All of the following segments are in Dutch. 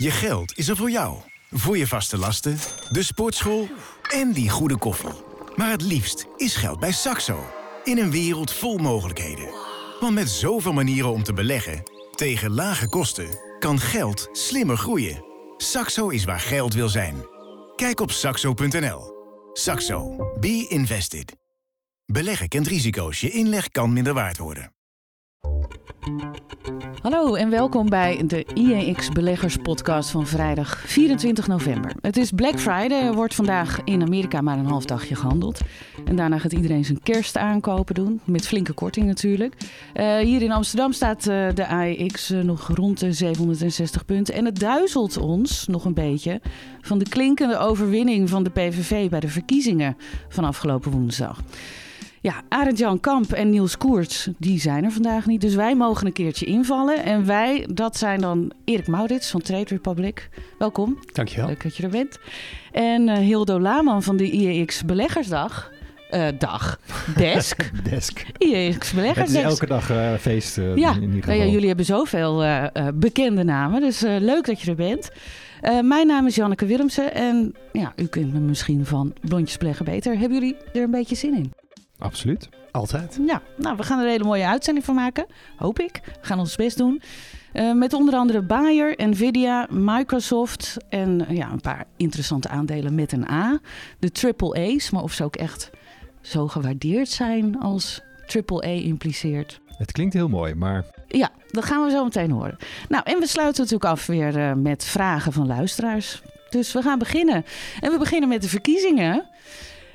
Je geld is er voor jou. Voor je vaste lasten, de sportschool en die goede koffie. Maar het liefst is geld bij Saxo. In een wereld vol mogelijkheden. Want met zoveel manieren om te beleggen, tegen lage kosten, kan geld slimmer groeien. Saxo is waar geld wil zijn. Kijk op saxo.nl. Saxo. Be invested. Beleggen kent risico's. Je inleg kan minder waard worden. Hallo en welkom bij de IEX Beleggers Podcast van vrijdag 24 november. Het is Black Friday. Er wordt vandaag in Amerika maar een half dagje gehandeld. En daarna gaat iedereen zijn kerst aankopen doen. Met flinke korting natuurlijk. Uh, hier in Amsterdam staat uh, de AEX uh, nog rond de 760 punten. En het duizelt ons nog een beetje van de klinkende overwinning van de PVV bij de verkiezingen van afgelopen woensdag. Ja, Arend Jan Kamp en Niels Koerts, die zijn er vandaag niet. Dus wij mogen een keertje invallen. En wij, dat zijn dan Erik Maurits van Trade Republic. Welkom. Dankjewel. Leuk dat je er bent. En uh, Hildo Laman van de IEX Beleggersdag. Uh, dag. Desk. Desk. IEX Beleggersdag. Het is elke dag uh, feest. Uh, ja. in ieder geval. ja, jullie hebben zoveel bekende namen. Dus leuk dat je er bent. mijn naam is Janneke Willemsen. En ja, u kunt me misschien van Blondjes Beleggen beter. Hebben jullie er een beetje zin in? Absoluut. Altijd. Ja, nou, we gaan er een hele mooie uitzending van maken. Hoop ik. We gaan ons best doen. Uh, met onder andere Bayer, Nvidia, Microsoft en uh, ja, een paar interessante aandelen met een A. De triple A's, maar of ze ook echt zo gewaardeerd zijn als triple A impliceert. Het klinkt heel mooi, maar... Ja, dat gaan we zo meteen horen. Nou, en we sluiten natuurlijk af weer uh, met vragen van luisteraars. Dus we gaan beginnen. En we beginnen met de verkiezingen.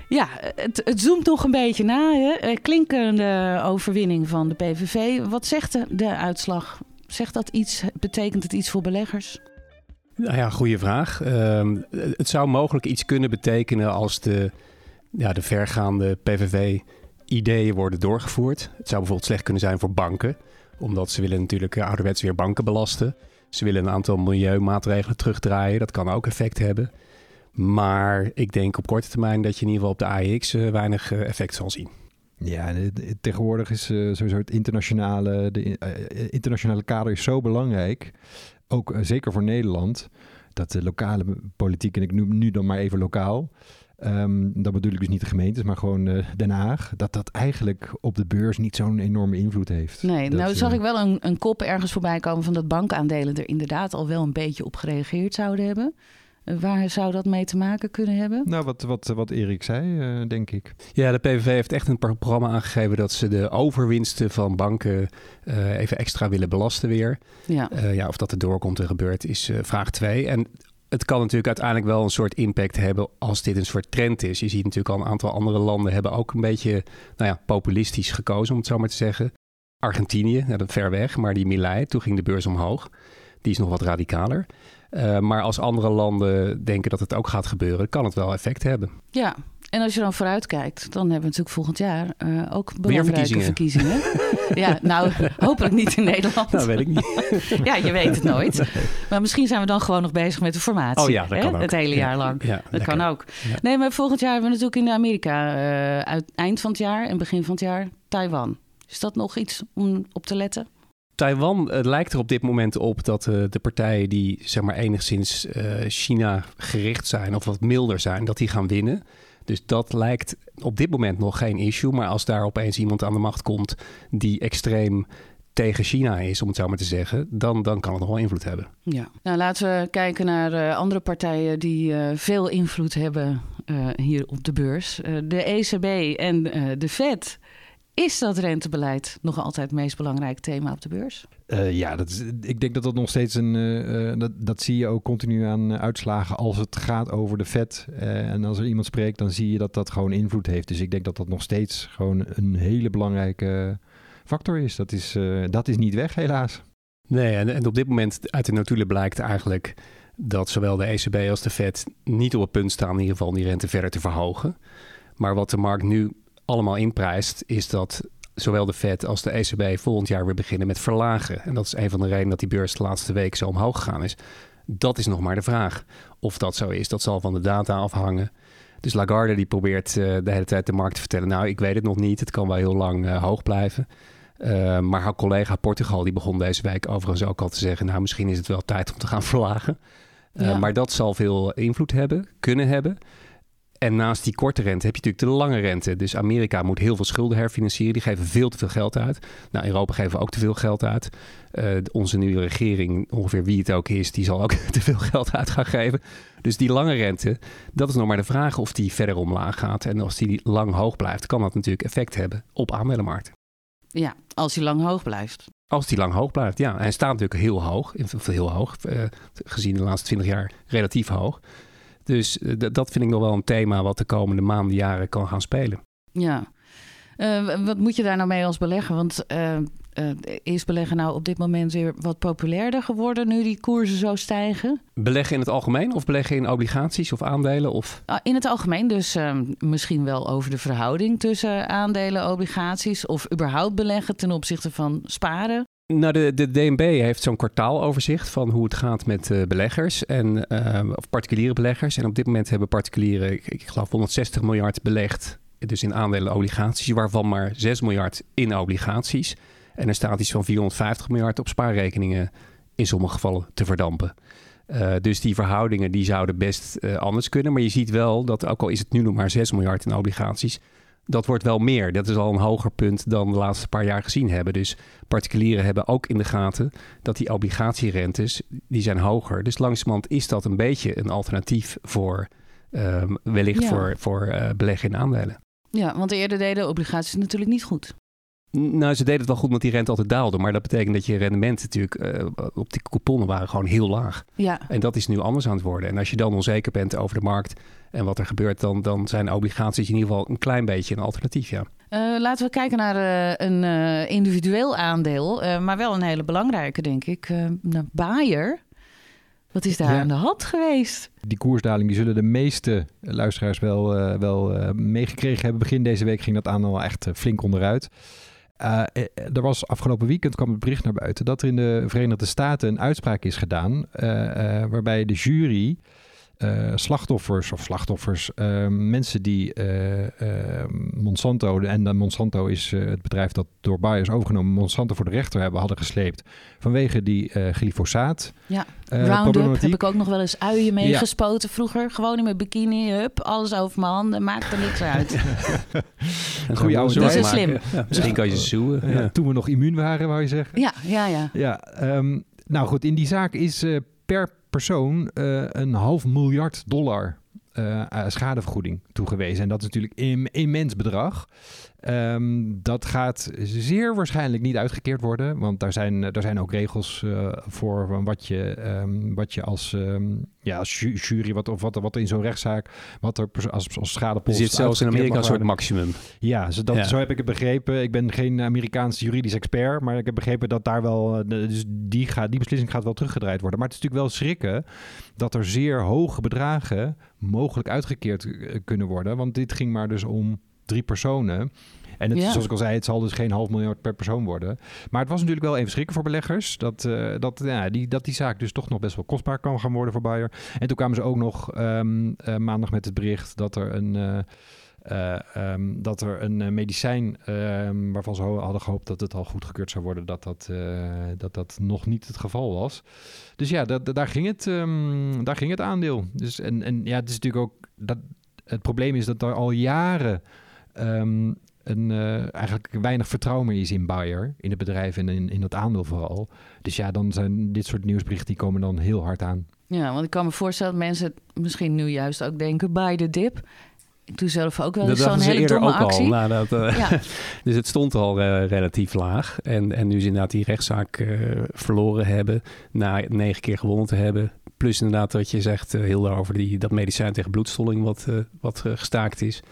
Ja, het, het zoomt nog een beetje na. Hè? Klinkende overwinning van de PVV. Wat zegt de, uitslag? Zegt dat iets? Betekent het iets voor beleggers? Nou ja, goede vraag. Uh, het zou mogelijk iets kunnen betekenen als de, ja, de vergaande PVV-ideeën worden doorgevoerd. Het zou bijvoorbeeld slecht kunnen zijn voor banken, omdat ze willen natuurlijk ouderwets weer banken belasten. Ze willen een aantal milieumaatregelen terugdraaien. Dat kan ook effect hebben. Maar ik denk op korte termijn dat je in ieder geval op de AEX uh, weinig uh, effect zal zien. Ja, tegenwoordig is uh, sowieso het internationale, de internationale kader is zo belangrijk. Ook zeker voor Nederland. Dat de lokale politiek, en ik noem nu dan maar even lokaal. Um, dat bedoel ik dus niet de gemeentes, maar gewoon Den Haag. Dat dat eigenlijk op de beurs niet zo'n enorme invloed heeft. Nee, dat, nou zag ik wel een, een kop ergens voorbij komen van dat bankaandelen er inderdaad al wel een beetje op gereageerd zouden hebben. Waar zou dat mee te maken kunnen hebben? Nou, wat, wat, wat Erik zei, uh, denk ik. Ja, de PVV heeft echt een programma aangegeven dat ze de overwinsten van banken uh, even extra willen belasten weer. Ja. Uh, ja, of dat er doorkomt en gebeurt is vraag 2. En het kan natuurlijk uiteindelijk wel een soort impact hebben als dit een soort trend is. Je ziet natuurlijk al een aantal andere landen hebben ook een beetje nou ja, populistisch gekozen, om het zo maar te zeggen. Argentinië, nou, dat ver weg, maar die Milei, toen ging de beurs omhoog. Die is nog wat radicaler. Uh, maar als andere landen denken dat het ook gaat gebeuren, kan het wel effect hebben. Ja, en als je dan vooruit kijkt, dan hebben we natuurlijk volgend jaar uh, ook belangrijke verkiezingen. verkiezingen. ja, nou, hopelijk niet in Nederland. Nou, weet ik niet. ja, je weet het nooit. Maar misschien zijn we dan gewoon nog bezig met de formatie. Oh ja, dat hè? kan ook. Het hele jaar lang. Ja, dat lekker. kan ook. Ja. Nee, maar volgend jaar hebben we natuurlijk in Amerika, uh, uit eind van het jaar en begin van het jaar, Taiwan. Is dat nog iets om op te letten? Taiwan uh, lijkt er op dit moment op dat uh, de partijen die zeg maar enigszins uh, China gericht zijn of wat milder zijn, dat die gaan winnen. Dus dat lijkt op dit moment nog geen issue. Maar als daar opeens iemand aan de macht komt die extreem tegen China is, om het zo maar te zeggen, dan, dan kan het nog wel invloed hebben. Ja, nou laten we kijken naar uh, andere partijen die veel invloed hebben hier op de beurs. de ECB en de Fed. Is dat rentebeleid nog altijd het meest belangrijke thema op de beurs? Uh, ja, dat is, ik denk dat dat nog steeds een. Uh, dat, dat zie je ook continu aan uitslagen als het gaat over de vet. Uh, en als er iemand spreekt, dan zie je dat dat gewoon invloed heeft. Dus ik denk dat dat nog steeds gewoon een hele belangrijke factor is. Dat is, dat is niet weg, helaas. Nee, en, en op dit moment uit de notulen blijkt eigenlijk dat zowel de ECB als de Fed niet op het punt staan in ieder geval om die rente verder te verhogen. Maar wat de markt nu allemaal inprijst, is dat zowel de Fed als de ECB volgend jaar weer beginnen met verlagen. En dat is een van de redenen dat die beurs de laatste week zo omhoog gegaan is. Dat is nog maar de vraag. Of dat zo is, dat zal van de data afhangen. Dus Lagarde die probeert uh, de hele tijd de markt te vertellen... nou, ik weet het nog niet, het kan wel heel lang uh, hoog blijven. Uh, maar haar collega Portugal die begon deze week overigens ook al te zeggen... nou, misschien is het wel tijd om te gaan verlagen. Ja. Maar dat zal veel invloed hebben, kunnen hebben. En naast die korte rente heb je natuurlijk de lange rente. Dus Amerika moet heel veel schulden herfinancieren. Die geven veel te veel geld uit. Nou, Europa geven ook te veel geld uit. Uh, onze nieuwe regering, ongeveer wie het ook is, die zal ook te veel geld uit gaan geven. Dus die lange rente, dat is nog maar de vraag of die verder omlaag gaat. En als die lang hoog blijft, kan dat natuurlijk effect hebben op aandelenmarkten. Ja, als die lang hoog blijft. Als die lang hoog blijft, ja. Hij staat natuurlijk heel hoog, heel hoog, uh, gezien de laatste 20 jaar relatief hoog. Dus uh, dat vind ik nog wel een thema wat de komende maanden, jaren kan gaan spelen. Ja. Uh, wat moet je daar nou mee als belegger? Want uh, is beleggen nou op dit moment weer wat populairder geworden nu die koersen zo stijgen? Beleggen in het algemeen of beleggen in obligaties of aandelen? Of? Uh, in het algemeen, dus ehm, misschien wel over de verhouding tussen aandelen en obligaties of überhaupt beleggen ten opzichte van sparen. Nou, de, DNB heeft zo'n kwartaaloverzicht van hoe het gaat met uh, beleggers en uh, of particuliere beleggers. En op dit moment hebben particulieren, ik, geloof 160 miljard belegd, dus in aandelen en obligaties, waarvan maar 6 miljard in obligaties. En er staat iets van 450 miljard op spaarrekeningen in sommige gevallen te verdampen. Uh, dus die verhoudingen die zouden best anders kunnen. Maar je ziet wel dat, ook al is het nu nog maar 6 miljard in obligaties, dat wordt wel meer. Dat is al een hoger punt dan de laatste paar jaar gezien hebben. Dus particulieren hebben ook in de gaten dat die obligatierentes, die zijn hoger. Dus langzamerhand is dat een beetje een alternatief voor um, wellicht ja. voor, voor uh, beleggen in aandelen. Ja, want eerder deden obligaties natuurlijk niet goed. Nou, ze deden het wel goed omdat die rente altijd daalde. Maar dat betekent dat je rendementen natuurlijk uh, op die couponnen waren gewoon heel laag. Ja. En dat is nu anders aan het worden. En als je dan onzeker bent over de markt en wat er gebeurt, dan, dan zijn obligaties in ieder geval een klein beetje een alternatief, ja. Uh, laten we kijken naar uh, een uh, individueel aandeel, maar wel een hele belangrijke, denk ik. naar Bayer. Wat is daar ja. aan de hand geweest? Die koersdaling die zullen de meeste luisteraars wel, wel meegekregen hebben. Begin deze week ging dat aandeel echt flink onderuit. Uh, er was afgelopen weekend kwam het bericht naar buiten dat er in de Verenigde Staten een uitspraak is gedaan. Uh, uh, waarbij de jury uh, slachtoffers of slachtoffers, uh, mensen die uh, Monsanto, en Monsanto is het bedrijf dat door Bayer is overgenomen, Monsanto voor de rechter hebben, hadden gesleept vanwege die glyfosaat. Ja, Roundup heb ik ook nog wel eens uien meegespoten ja. vroeger. Gewoon in mijn bikini, hup, alles over mijn handen, maakt er niks uit. Goeie oude Dus is slim. Ja, misschien kan je ze zoeken. Ja. Toen we nog immuun waren, wou je zeggen? Ja, ja, ja. ja um, nou goed, in die zaak is per persoon uh, een half miljard dollar uh, schadevergoeding toegewezen. En dat is natuurlijk een immens bedrag. Um, dat gaat zeer waarschijnlijk niet uitgekeerd worden, want daar zijn, daar zijn ook regels uh, voor wat je, um, wat je als, um, ja, als jury, wat, of wat, wat in zo'n rechtszaak, wat er als, als schadepost... Er zit zelfs in Amerika een soort maximum. Ja, zo, dat, ja. zo heb ik het begrepen. Ik ben geen Amerikaans juridisch expert, maar ik heb begrepen dat daar wel, dus die, gaat, die beslissing gaat wel teruggedraaid worden. Maar het is natuurlijk wel schrikken dat er zeer hoge bedragen mogelijk uitgekeerd kunnen worden, want dit ging maar dus om drie personen. En het, ja. zoals ik al zei, het zal dus geen half miljard per persoon worden. Maar het was natuurlijk wel even schrikken voor beleggers. Dat, uh, dat, ja, die, dat die zaak dus toch nog best wel kostbaar kan gaan worden voor Bayer. En toen kwamen ze ook nog um, uh, maandag met het bericht dat er een... Uh, uh, um, dat er een uh, medicijn uh, waarvan ze hadden gehoopt dat het al goedgekeurd zou worden, dat dat, dat dat nog niet het geval was. Dus ja, dat, daar, ging het, um, daar ging het aandeel. Dus, en, en ja, het is natuurlijk ook. Dat, het probleem is dat er al jaren um, een, uh, eigenlijk weinig vertrouwen meer is in Bayer, in het bedrijf en in, in dat aandeel vooral. Dus ja, dan zijn dit soort nieuwsberichten die komen dan heel hard aan. Ja, want ik kan me voorstellen dat mensen misschien nu juist ook denken bij de dip. Ik doe zelf ook wel eens zo'n hele domme ook actie. Al, nou, dat, uh, ja. dus het stond al uh, relatief laag. En, en nu ze inderdaad die rechtszaak uh, verloren hebben, na negen keer gewonnen te hebben. Plus inderdaad dat je zegt, heel over die, dat medicijn tegen bloedstolling wat, wat gestaakt is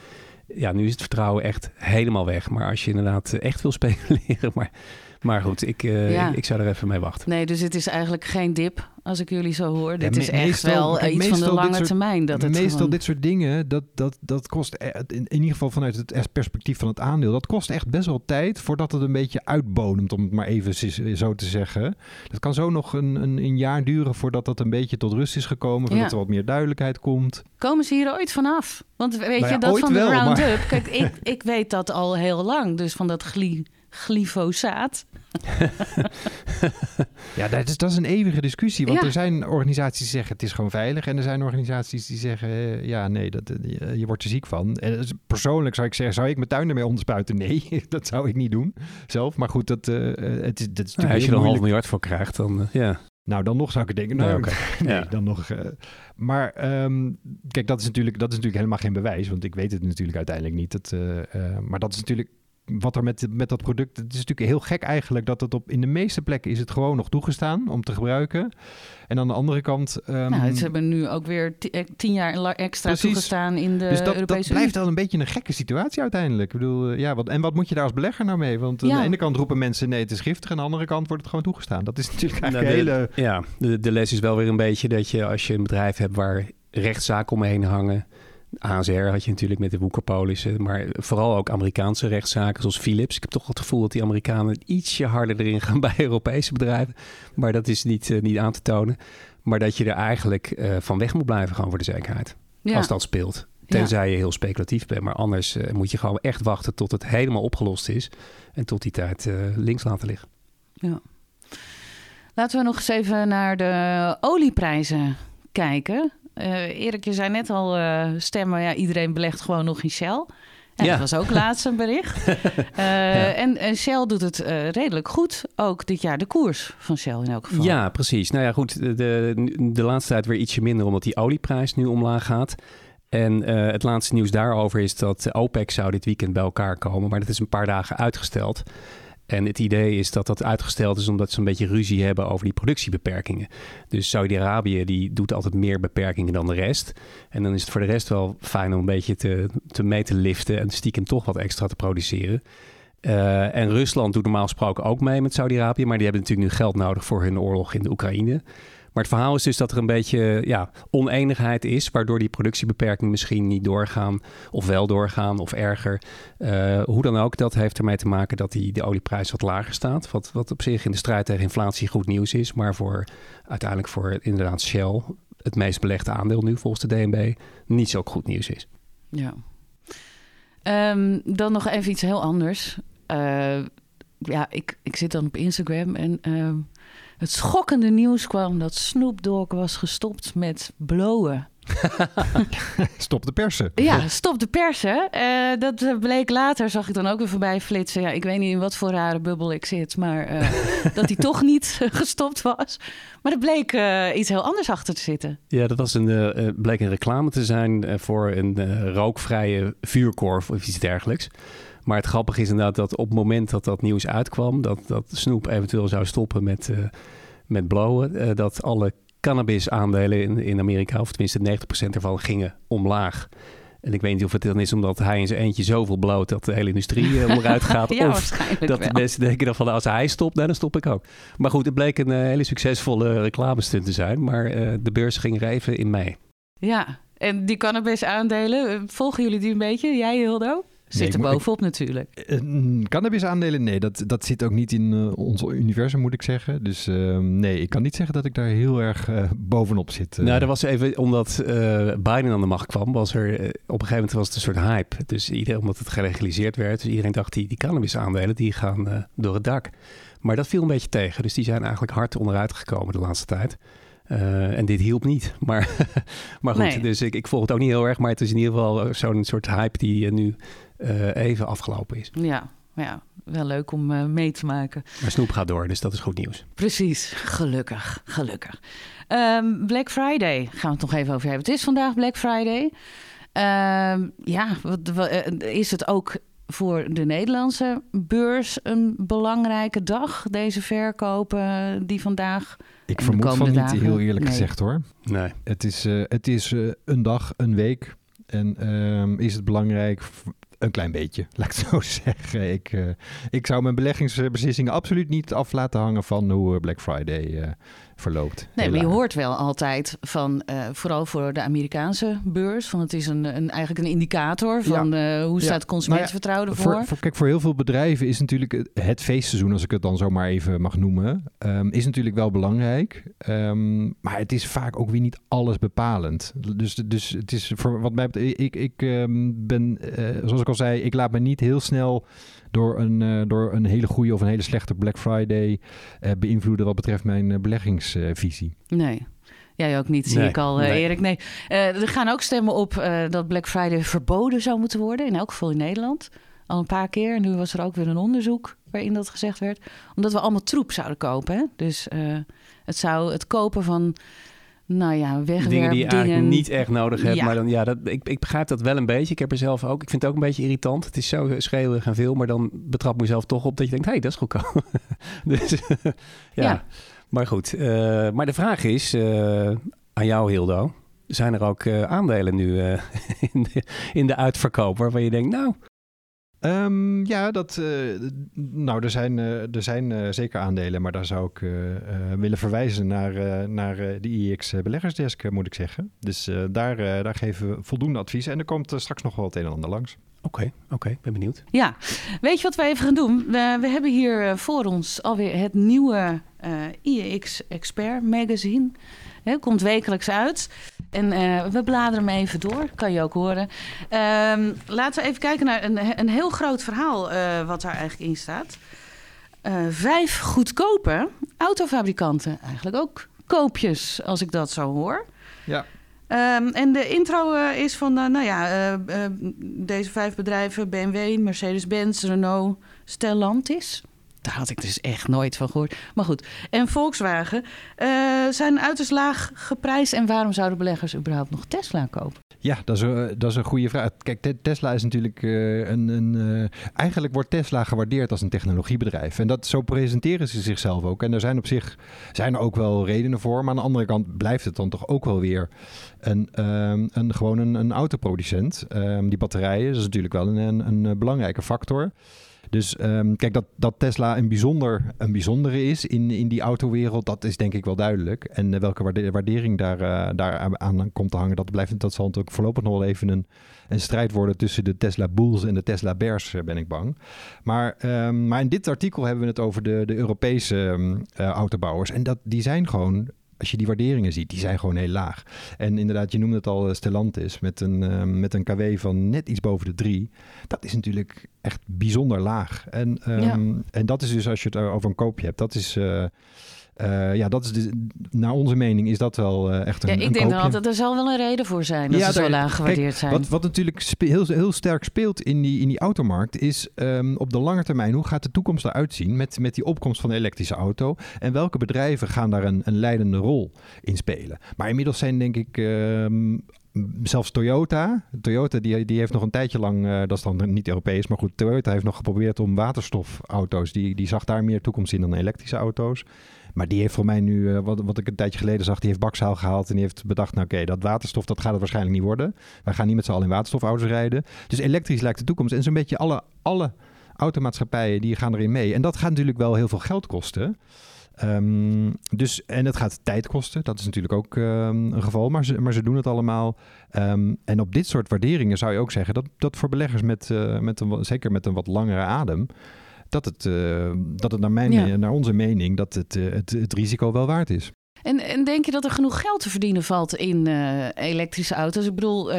ja, nu is het vertrouwen echt helemaal weg. Maar als je inderdaad echt wil speculeren, maar, maar goed, ik, uh, ja. ik, ik, zou er even mee wachten. Nee, dus het is eigenlijk geen dip, als ik jullie zo hoor. Ja, dit is echt meestal, wel iets van de lange soort, termijn. Dat het meestal gewoon... dit soort dingen, dat, dat, dat kost in, in ieder geval vanuit het perspectief van het aandeel, dat kost echt best wel tijd voordat het een beetje uitbodemt, om het maar even zo te zeggen. Dat kan zo nog een, een, een jaar duren voordat dat een beetje tot rust is gekomen, voordat ja. er wat meer duidelijkheid komt. Komen ze hier ooit vanaf? Want weet nou ja, je, dat van de Roundup, maar... kijk, ik, ik weet dat al heel lang, dus van dat gly glyfosaat. ja, dat is, dat is een eeuwige discussie. Want er zijn organisaties die zeggen het is gewoon veilig. En er zijn organisaties die zeggen eh, ja, nee, dat, eh, je wordt er ziek van. En persoonlijk zou ik zeggen, zou ik mijn tuin ermee onderspuiten? Nee, dat zou ik niet doen zelf. Maar goed, dat, uh, het is, dat is ja, Als je er een half miljard voor krijgt, dan ja. Nou, dan nog zou ik het denken. Nou, nee, ja. dan nog. maar um, kijk, dat is, natuurlijk, dat is natuurlijk helemaal geen bewijs. Want ik weet het natuurlijk uiteindelijk niet. Dat, maar dat is natuurlijk wat er met, met dat product... Het is natuurlijk heel gek eigenlijk dat het op... In de meeste plekken is het gewoon nog toegestaan om te gebruiken. En aan de andere kant... Um, nou, ze hebben nu ook weer eh, tien jaar extra precies. toegestaan in de dus dat, Europese dat blijft wel een beetje een gekke situatie uiteindelijk. Ik bedoel, eh, ja, wat, en wat moet je daar als belegger nou mee? Want aan de ene kant roepen mensen nee, het is giftig. En aan de andere kant wordt het gewoon toegestaan. Dat is natuurlijk nou, eigenlijk nou, hele... Ja, de, de les is wel weer een beetje dat je als je een bedrijf hebt waar rechtszaken omheen hangen ASR had je natuurlijk met de woekerpolissen, maar vooral ook Amerikaanse rechtszaken zoals Philips. Ik heb toch het gevoel dat die Amerikanen ietsje harder erin gaan bij Europese bedrijven, maar dat is niet, uh, niet aan te tonen. Maar dat je er eigenlijk uh, van weg moet blijven gaan voor de zekerheid, ja. als dat speelt. Tenzij je heel speculatief bent, maar anders uh, moet je gewoon echt wachten tot het helemaal opgelost is en tot die tijd links laten liggen. Ja. Laten we nog eens even naar de olieprijzen kijken. Uh, Erik, je zei net al uh, stemmen, ja, iedereen belegt gewoon nog in Shell. ja. Dat was ook laatst een bericht. Uh, ja. en, en, Shell doet het redelijk goed. Ook dit jaar de koers van Shell in elk geval. Ja, precies. Nou ja, goed. De, de laatste tijd weer ietsje minder, omdat die olieprijs nu omlaag gaat. En het laatste nieuws daarover is dat OPEC zou dit weekend bij elkaar komen. Maar dat is een paar dagen uitgesteld. En het idee is dat dat uitgesteld is omdat ze een beetje ruzie hebben over die productiebeperkingen. Dus Saudi-Arabië die doet altijd meer beperkingen dan de rest. En dan is het voor de rest wel fijn om een beetje te, te mee te liften en stiekem toch wat extra te produceren. Uh, en Rusland doet normaal gesproken ook mee met Saudi-Arabië, maar die hebben natuurlijk nu geld nodig voor hun oorlog in de Oekraïne. Maar het verhaal is dus dat er een beetje ja, oneenigheid is, waardoor die productiebeperkingen misschien niet doorgaan, of wel doorgaan, of erger. Uh, hoe dan ook, dat heeft ermee te maken dat die, de olieprijs wat lager staat. Wat, wat op zich in de strijd tegen inflatie goed nieuws is, maar voor uiteindelijk voor inderdaad Shell, het meest belegde aandeel nu volgens de DNB, niet zo goed nieuws is. Ja. Um, dan nog even iets heel anders. Uh, ja, ik, ik zit dan op Instagram en uh, het schokkende nieuws kwam dat Snoop Dogg was gestopt met blowen. stop de persen. Ja, stop de persen. Uh, dat bleek later, zag ik dan ook weer voorbij flitsen. Ja, ik weet niet in wat voor rare bubbel ik zit, maar uh, dat hij toch niet gestopt was. Maar er bleek uh, iets heel anders achter te zitten. Ja, dat was een, bleek een reclame te zijn voor een rookvrije vuurkorf of iets dergelijks. Maar het grappige is inderdaad dat op het moment dat dat nieuws uitkwam, dat, dat Snoep eventueel zou stoppen met, uh, met blowen, uh, dat alle cannabis-aandelen in, in Amerika, of tenminste 90% ervan, gingen omlaag. En ik weet niet of het dan is omdat hij in zijn eentje zoveel bloot dat de hele industrie uh, onderuit gaat. ja, of dat de mensen denken dan van als hij stopt, nou, dan stop ik ook. Maar goed, het bleek een hele succesvolle reclamestunt te zijn. Maar de beurs ging er even in mee. Ja, en die cannabis-aandelen, volgen jullie die een beetje? Jij, Hildo? Zit er bovenop natuurlijk. Uh, cannabis-aandelen, nee, dat, dat zit ook niet in uh, ons universum, moet ik zeggen. Dus uh, nee, ik kan niet zeggen dat ik daar heel erg eh, bovenop zit. Nou, er was even, omdat Biden aan de macht kwam, was er op een gegeven moment was het een soort hype. Dus iedereen, omdat het gelegaliseerd werd, dus iedereen dacht, die, die cannabis-aandelen, die gaan door het dak. Maar dat viel een beetje tegen. Dus die zijn eigenlijk hard onderuit gekomen de laatste tijd. Uh, en dit hielp niet. Maar, maar goed, nee. dus ik, ik volg het ook niet heel erg. Maar het is in ieder geval zo'n soort hype die nu uh, even afgelopen is. Ja, ja, wel leuk om uh, mee te maken. Maar Snoep gaat door, dus dat is goed nieuws. Precies, gelukkig, gelukkig. Um, Black Friday gaan we het nog even over hebben. Het is vandaag Black Friday. Um, ja, wat, wat, eh, is het ook voor de Nederlandse beurs een belangrijke dag? Deze verkopen die vandaag. Ik vermoed van niet, dagen. heel eerlijk nee. gezegd hoor. Nee. Het is, uh, het is uh, een dag, een week. En um, is het belangrijk een klein beetje, laat ik zo zeggen. Ik, uh, ik zou mijn beleggingsbeslissingen absoluut niet af laten hangen van hoe Black Friday uh, verloopt. Nee, maar je hoort wel altijd van, eh, vooral voor de Amerikaanse beurs, van het is een, een, eigenlijk een indicator van eh, hoe staat consumentenvertrouwen ervoor. Voor, voor, kijk, voor heel veel bedrijven is natuurlijk het- het feestseizoen, als ik het dan zo maar even mag noemen, ehm, is natuurlijk wel belangrijk. Ehm, maar het is vaak ook weer niet alles bepalend. Dus, dus het is voor wat mij betreft, ik, ik ehm, ben, eh, zoals ik al zei, ik laat me niet heel snel door een, eh, door een hele goede of een hele slechte Black Friday eh, beïnvloeden wat betreft mijn eh, beleggingsvisie. Nee. Jij ook niet, zie Nee, ik al, nee. Erik. Nee. Eh, er gaan ook stemmen op eh, dat Black Friday verboden zou moeten worden. In elk geval in Nederland. Al een paar keer. En nu was er ook weer een onderzoek waarin dat gezegd werd. Omdat we allemaal troep zouden kopen. Hè? Dus eh, het zou het kopen van, nou ja, wegwerpdingen... Dingen die je eigenlijk niet echt nodig hebt. Ja. Maar dan, ja, dat, ik, ik begrijp dat wel een beetje. Ik heb er zelf ook. Ik vind het ook een beetje irritant. Het is zo schreeuwig en veel. Maar dan betrap ik mezelf toch op dat je denkt: hé, hey, dat is goedkoop. dus ja. Ja. Maar goed. eh, maar de vraag is eh, aan jou, Hildo. Zijn er ook eh, aandelen nu in, de, in de uitverkoop waarvan je denkt, nou, Ehm, ja, dat, eh, nou, er zijn, eh, er zijn eh, zeker aandelen, maar daar zou ik willen verwijzen naar, eh, naar eh, de IEX Beleggersdesk, moet ik zeggen. Dus eh, daar, daar geven we voldoende advies en er komt straks nog wel het een en ander langs. oké, oké, ben benieuwd. Ja, weet je wat we even gaan doen? We, we hebben hier voor ons alweer het nieuwe eh IEX Expert magazine. Hè, komt wekelijks uit. En eh, we bladeren hem even door, kan je ook horen. Ehm, laten we even kijken naar een, een heel groot verhaal eh, wat daar eigenlijk in staat. Eh, vijf goedkope autofabrikanten. Eigenlijk ook koopjes, als ik dat zo hoor. Ja. Ehm, en de intro is van, nou ja, deze vijf bedrijven: BMW, Mercedes-Benz, Renault, Stellantis. Daar had ik dus echt nooit van gehoord. Maar goed, en Volkswagen eh, zijn uiterst laag geprijsd. En waarom zouden beleggers überhaupt nog Tesla kopen? Ja, dat is, een, dat is een goede vraag. Kijk, Te- Tesla is natuurlijk eh, een. een eigenlijk wordt Tesla gewaardeerd als een technologiebedrijf. En dat, zo presenteren ze zichzelf ook. En er zijn op zich zijn er ook wel redenen voor. Maar aan de andere kant blijft het dan toch ook wel weer een, ehm, een, gewoon een, een autoproducent. Ehm, die batterijen, dat is natuurlijk wel een, een, belangrijke factor. Dus ehm, kijk, dat, dat Tesla een, bijzonder, een bijzondere is in, in die autowereld, dat is denk ik wel duidelijk. En eh, welke waarde- waardering daar, eh, daar aan- komt te hangen, dat, blijft, dat zal natuurlijk voorlopig nog wel even een, een strijd worden tussen de Tesla Bulls en de Tesla Bears, eh, ben ik bang. Maar, ehm, maar in dit artikel hebben we het over de, de Europese ehm, eh, autobouwers. En dat, die zijn gewoon als je die waarderingen ziet, die zijn gewoon heel laag. En inderdaad, je noemde het al eh, Stellantis met een, ehm, met een KW van net iets boven de drie. Dat is natuurlijk echt bijzonder laag. En, ehm, en dat is dus als je het over een koopje hebt, dat is... eh, eh, ja, dat is de, naar onze mening is dat wel eh, echt een, Ja, een ik denk altijd, er zal wel een reden voor zijn dat Ja, ze zo laag kijk, gewaardeerd zijn. Wat, wat natuurlijk heel, heel sterk speelt in die, in die automarkt is ehm, op de lange termijn hoe gaat de toekomst eruit zien met, met die opkomst van de elektrische auto en welke bedrijven gaan daar een, een leidende rol in spelen. Maar inmiddels zijn denk ik ehm, zelfs Toyota, Toyota die, die heeft nog een tijdje lang, eh, dat is dan niet Europees, maar goed, Toyota heeft nog geprobeerd om waterstofauto's, die, die zag daar meer toekomst in dan elektrische auto's. Maar die heeft voor mij nu, eh, wat, wat ik een tijdje geleden zag, die heeft bakzaal gehaald en die heeft bedacht, nou oké, dat waterstof, dat gaat het waarschijnlijk niet worden. Wij gaan niet met z'n allen in waterstofauto's rijden. Dus elektrisch lijkt de toekomst. En zo'n beetje alle, alle automaatschappijen die gaan erin mee. En dat gaat natuurlijk wel heel veel geld kosten. Ehm, dus, en het gaat tijd kosten. Dat is natuurlijk ook ehm, een geval. Maar ze, maar ze doen het allemaal. Ehm, en op dit soort waarderingen zou je ook zeggen dat, dat voor beleggers met, eh, met een, zeker met een wat langere adem. Dat het, eh, dat het naar, mijn, Ja. naar onze mening, dat het, eh, het, het risico wel waard is. En, en denk je dat er genoeg geld te verdienen valt in eh, elektrische auto's? Ik bedoel,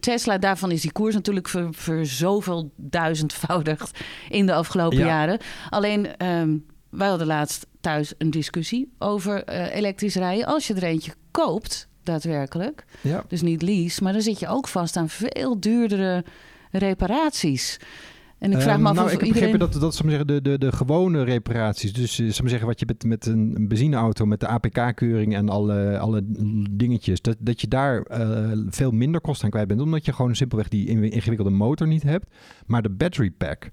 Tesla, daarvan is die koers natuurlijk ver, ver zoveel duizendvoudigd in de afgelopen Ja. jaren. Alleen, ehm, wij hadden laatst thuis een discussie over eh, elektrisch rijden. Als je er eentje koopt, daadwerkelijk, Ja. dus niet lease, maar dan zit je ook vast aan veel duurdere reparaties. En ik vraag me af nou, of ik iedereen... begrepen dat, dat zeggen, de, de, de gewone reparaties, dus eh, maar zeggen, wat je met, met een benzineauto, met de APK-keuring en alle, alle dingetjes, dat, dat je daar eh, veel minder kosten aan kwijt bent, omdat je gewoon simpelweg die in- ingewikkelde motor niet hebt. Maar de battery pack,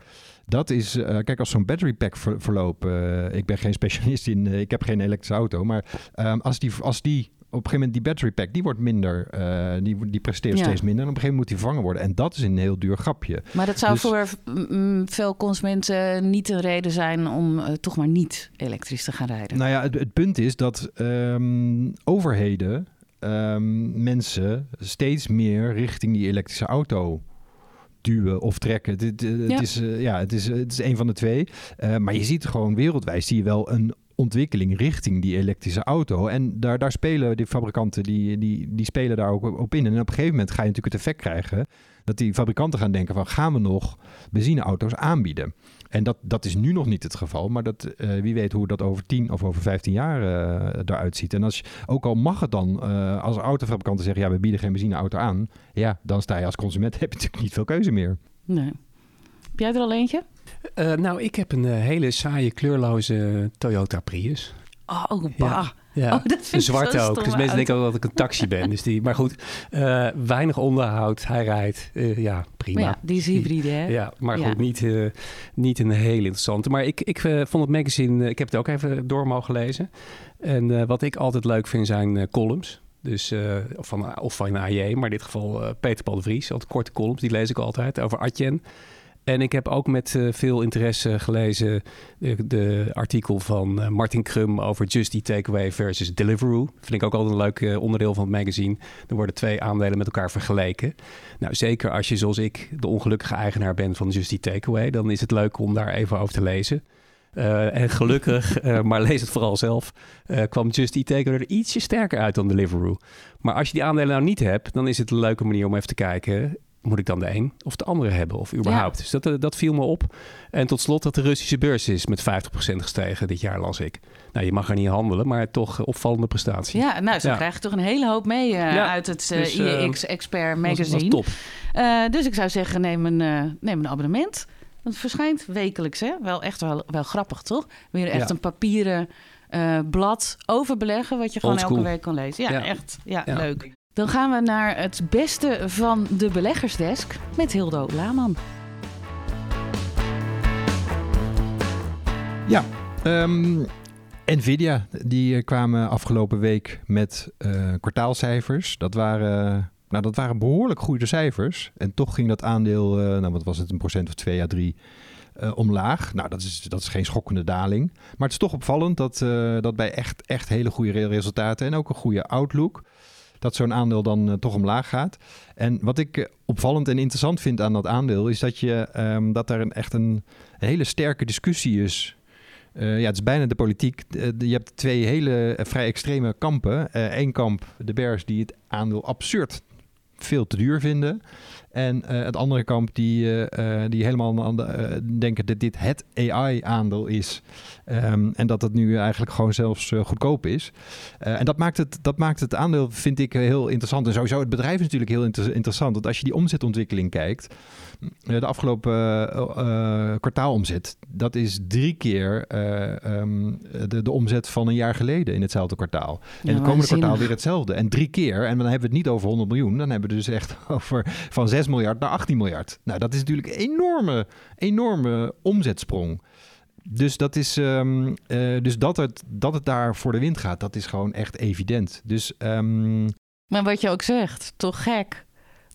dat is, eh, kijk, als zo'n battery pack ver- verloop, eh, ik ben geen specialist in, ik heb geen elektrische auto, maar ehm, als, die, als die een gegeven moment die battery pack, die wordt minder, uh, die, die presteert Ja. steeds minder. En op een gegeven moment moet die vervangen worden. En dat is een heel duur grapje. Maar dat zou Dus- voor mm, veel consumenten niet een reden zijn om eh, toch maar niet elektrisch te gaan rijden. Nou ja, het, het punt is dat ehm, overheden ehm, mensen steeds meer richting die elektrische auto duwen of trekken. Dit, eh, Ja. Het, is, eh, ja, het, is, het is een van de twee. Maar je ziet gewoon wereldwijd zie je wel een ontwikkeling richting die elektrische auto. En daar, daar spelen die fabrikanten, die, die, die spelen daar ook op in. En op een gegeven moment ga je natuurlijk het effect krijgen... dat die fabrikanten gaan denken van... gaan we nog benzineauto's aanbieden? En dat, dat is nu nog niet het geval. Maar dat, eh, wie weet hoe dat over 10 of over 15 jaar eh, eruit ziet. En als, ook al mag het dan, eh, als autofabrikanten zeggen... ja, we bieden geen benzineauto aan... ja, dan sta je als consument... heb je natuurlijk niet veel keuze meer. Nee. Heb jij er al eentje? Eh, nou, ik heb een eh, hele saaie, kleurloze Toyota Prius. Oh, bah. Ja. Oh, dat vind een zo'n ook. Dus mensen denken ook dat ik een taxi ben. Dus die, maar goed, eh, weinig onderhoud. Hij rijdt. ja, prima. Maar ja, die is hybride, hè? Ja, maar Ja. goed, niet, niet een hele interessante. Maar ik, ik vond het magazine, ik heb het ook even door mogen lezen. En wat ik altijd leuk vind zijn columns. Dus of van, of van AJ, maar in dit geval Peter Paul de Vries. Altijd korte columns, die lees ik altijd over Atjen. En ik heb ook met eh, veel interesse gelezen de, de artikel van eh, Martin Krum over Just Takeaway versus Deliveroo. Vind ik ook altijd een leuk eh, onderdeel van het magazine. Er worden twee aandelen met elkaar vergeleken. Nou, zeker als je zoals ik de ongelukkige eigenaar bent van Just Takeaway, dan is het leuk om daar even over te lezen. Eh, en gelukkig, eh, maar lees het vooral zelf, eh, kwam Just Eat Takeaway er ietsje sterker uit dan Deliveroo. Maar als je die aandelen nou niet hebt, dan is het een leuke manier om even te kijken moet ik dan de een of de andere hebben of überhaupt. Dus dat, eh, dat viel me op. En tot slot dat de Russische beurs is met 50% gestegen dit jaar, las ik. Nou, je mag er niet handelen, maar toch opvallende prestatie. Ja, nou, zo Ja. krijg je toch een hele hoop mee eh, Ja, uit het eh, dus, eh, IEX Expert Magazine. top. Dus ik zou zeggen, neem een, neem een abonnement. Want het verschijnt wekelijks, hè? Wel echt wel, wel grappig, toch? Weer echt een papieren blad over beleggen... wat je gewoon elke week kan lezen. Ja, Ja. echt. Ja, Ja. leuk. Dan gaan we naar het beste van de beleggersdesk met Hildo Laman. Ja, ehm, Nvidia, die eh, kwamen afgelopen week met eh, kwartaalcijfers. Dat waren, nou, dat waren behoorlijk goede cijfers. En toch ging dat aandeel, eh, nou wat was het, een procent of twee à drie omlaag. Nou, dat is, dat is geen schokkende daling. Maar het is toch opvallend dat, dat bij echt, echt hele goede re- resultaten en ook een goede outlook... dat zo'n aandeel dan eh, toch omlaag gaat. En wat ik eh, opvallend en interessant vind aan dat aandeel... is dat, je, ehm, dat er een, echt een, hele sterke discussie is... Eh, ja, het is bijna de politiek. Je hebt twee hele vrij extreme kampen. Eén kamp, de bears, die het aandeel absurd veel te duur vinden. En eh, het andere kamp die, eh, eh, die helemaal aan de, denken dat dit het AI-aandeel is. Ehm, en dat het nu eigenlijk gewoon zelfs goedkoop is. En dat maakt, het, dat maakt het aandeel, vind ik, heel interessant. En sowieso het bedrijf is natuurlijk heel inter- interessant. Want als je die omzetontwikkeling kijkt... de afgelopen eh, eh, kwartaalomzet... dat is drie keer eh, ehm, de, de omzet van een jaar geleden in hetzelfde kwartaal. En het komende kwartaal weer hetzelfde. En drie keer, en dan hebben we het niet over 100 miljoen... dan hebben we dus echt over van 6 miljard naar 18 miljard. Nou, dat is natuurlijk een enorme, enorme omzetsprong. Dus, dat, is, ehm, eh, dus dat, het, dat het daar voor de wind gaat, dat is gewoon echt evident. Dus ehm, Maar wat je ook zegt, toch gek...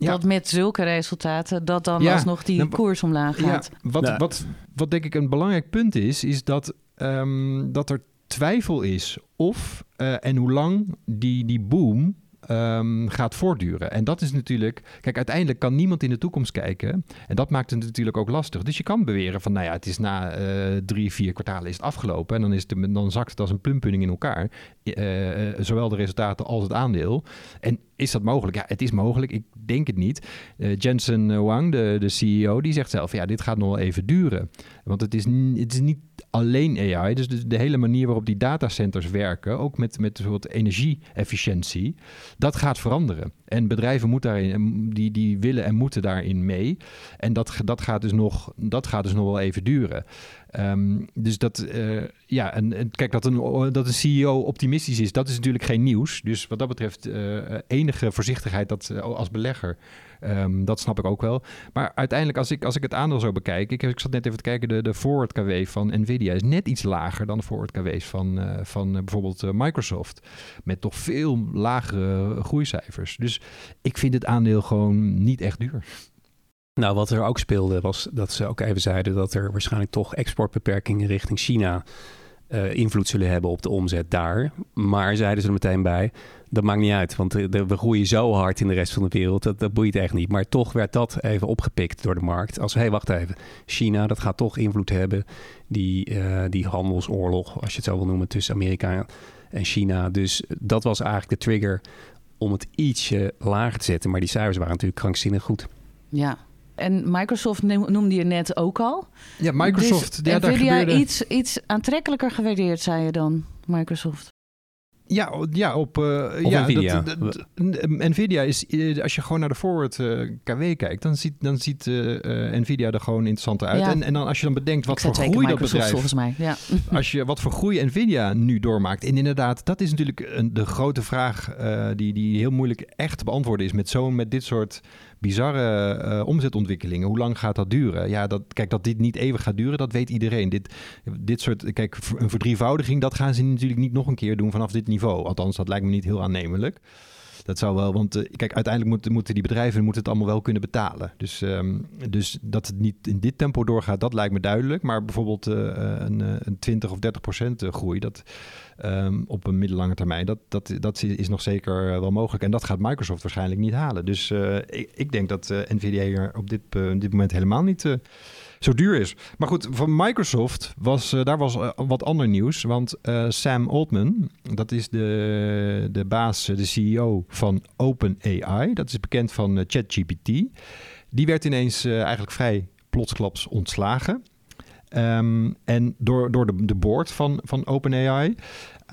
Ja. dat met zulke resultaten... dat dan Ja, alsnog die nou, koers omlaag ja, gaat. wat, Nou. wat, wat denk ik een belangrijk punt is, is dat, ehm, dat er twijfel is of eh, en hoe lang die, die boom ehm, gaat voortduren. En dat is natuurlijk, kijk, uiteindelijk kan niemand in de toekomst kijken. En dat maakt het natuurlijk ook lastig. Dus je kan beweren van, nou ja, het is na eh, drie, vier kwartalen is het afgelopen. En dan, is het, dan zakt het als een pumppunning in elkaar. Eh, eh, zowel de resultaten als het aandeel. En is dat mogelijk? Ja, het is mogelijk. Ik denk het niet. Eh, Jensen Wang, de, de CEO, die zegt zelf... ja, dit gaat nog wel even duren. Want het is, het is niet alleen AI. Dus de, hele manier waarop die datacenters werken... ook met, met een soort energie-efficiëntie... dat gaat veranderen. En bedrijven moeten daarin, die, die willen en moeten daarin mee. En dat, dat, gaat dus nog, dat gaat dus nog wel even duren. Ehm, dus dat, eh, ja, en, kijk, dat een, dat een CEO optimistisch is, dat is natuurlijk geen nieuws. Dus wat dat betreft, uh, enige voorzichtigheid dat, als belegger, um, dat snap ik ook wel. Maar uiteindelijk, als ik, als ik het aandeel zo bekijk, ik, ik zat net even te kijken, de, de forward KW van Nvidia is net iets lager dan de forward KW's van, van bijvoorbeeld Microsoft. Met toch veel lagere groeicijfers. Dus ik vind het aandeel gewoon niet echt duur. Nou, wat er ook speelde was dat ze ook even zeiden dat er waarschijnlijk toch exportbeperkingen richting China uh, invloed zullen hebben op de omzet daar. Maar zeiden ze er meteen bij, dat maakt niet uit, want we groeien zo hard in de rest van de wereld, dat, dat boeit echt niet. Maar toch werd dat even opgepikt door de markt. Als, hé, hey, wacht even, China, dat gaat toch invloed hebben, die, uh, die handelsoorlog, als je het zo wil noemen, tussen Amerika en China. Dus dat was eigenlijk de trigger om het ietsje lager te zetten. Maar die cijfers waren natuurlijk krankzinnig goed. Ja, en Microsoft noemde je net ook al. Ja, Microsoft. Dus ja, daar gebeurde... iets, iets aantrekkelijker gewaardeerd, zei je dan, Microsoft? Ja, ja op, uh, ja, Nvidia. Dat, dat, Nvidia is, eh, als je gewoon naar de forward uh, KW kijkt, dan ziet, dan ziet uh, Nvidia er gewoon interessanter uit. Ja. En, en dan als je dan bedenkt wat voor groei dat bedrijf, volgens mij, ja. als je wat voor groei Nvidia nu doormaakt. En inderdaad, dat is natuurlijk een, de grote vraag die, die heel moeilijk echt te beantwoorden is met zo'n met dit soort bizarre uh, omzetontwikkelingen. Hoe lang gaat dat duren? Ja, dat, kijk, dat dit niet even gaat duren, dat weet iedereen. Dit, dit soort, kijk, een verdrievoudiging, dat gaan ze natuurlijk niet nog een keer doen vanaf dit niveau. Althans, dat lijkt me niet heel aannemelijk. Dat zou wel, want uh, kijk, uiteindelijk moeten, die bedrijven moeten het allemaal wel kunnen betalen. Dus, um, dus dat het niet in dit tempo doorgaat, dat lijkt me duidelijk. Maar bijvoorbeeld uh, een, een 20 of 30 procent groei, dat um, op een middellange termijn, dat, dat, dat is nog zeker wel mogelijk. En dat gaat Microsoft waarschijnlijk niet halen. Dus uh, ik, ik, denk dat Nvidia hier op dit, dit moment helemaal niet zo duur is. Maar goed, van Microsoft was uh, daar was uh, wat ander nieuws. Want uh, Sam Altman, dat is de, de baas, de CEO van OpenAI. Dat is bekend van ChatGPT. Die werd ineens eigenlijk vrij plotsklaps ontslagen. Um, en door, door de, de board van, van OpenAI.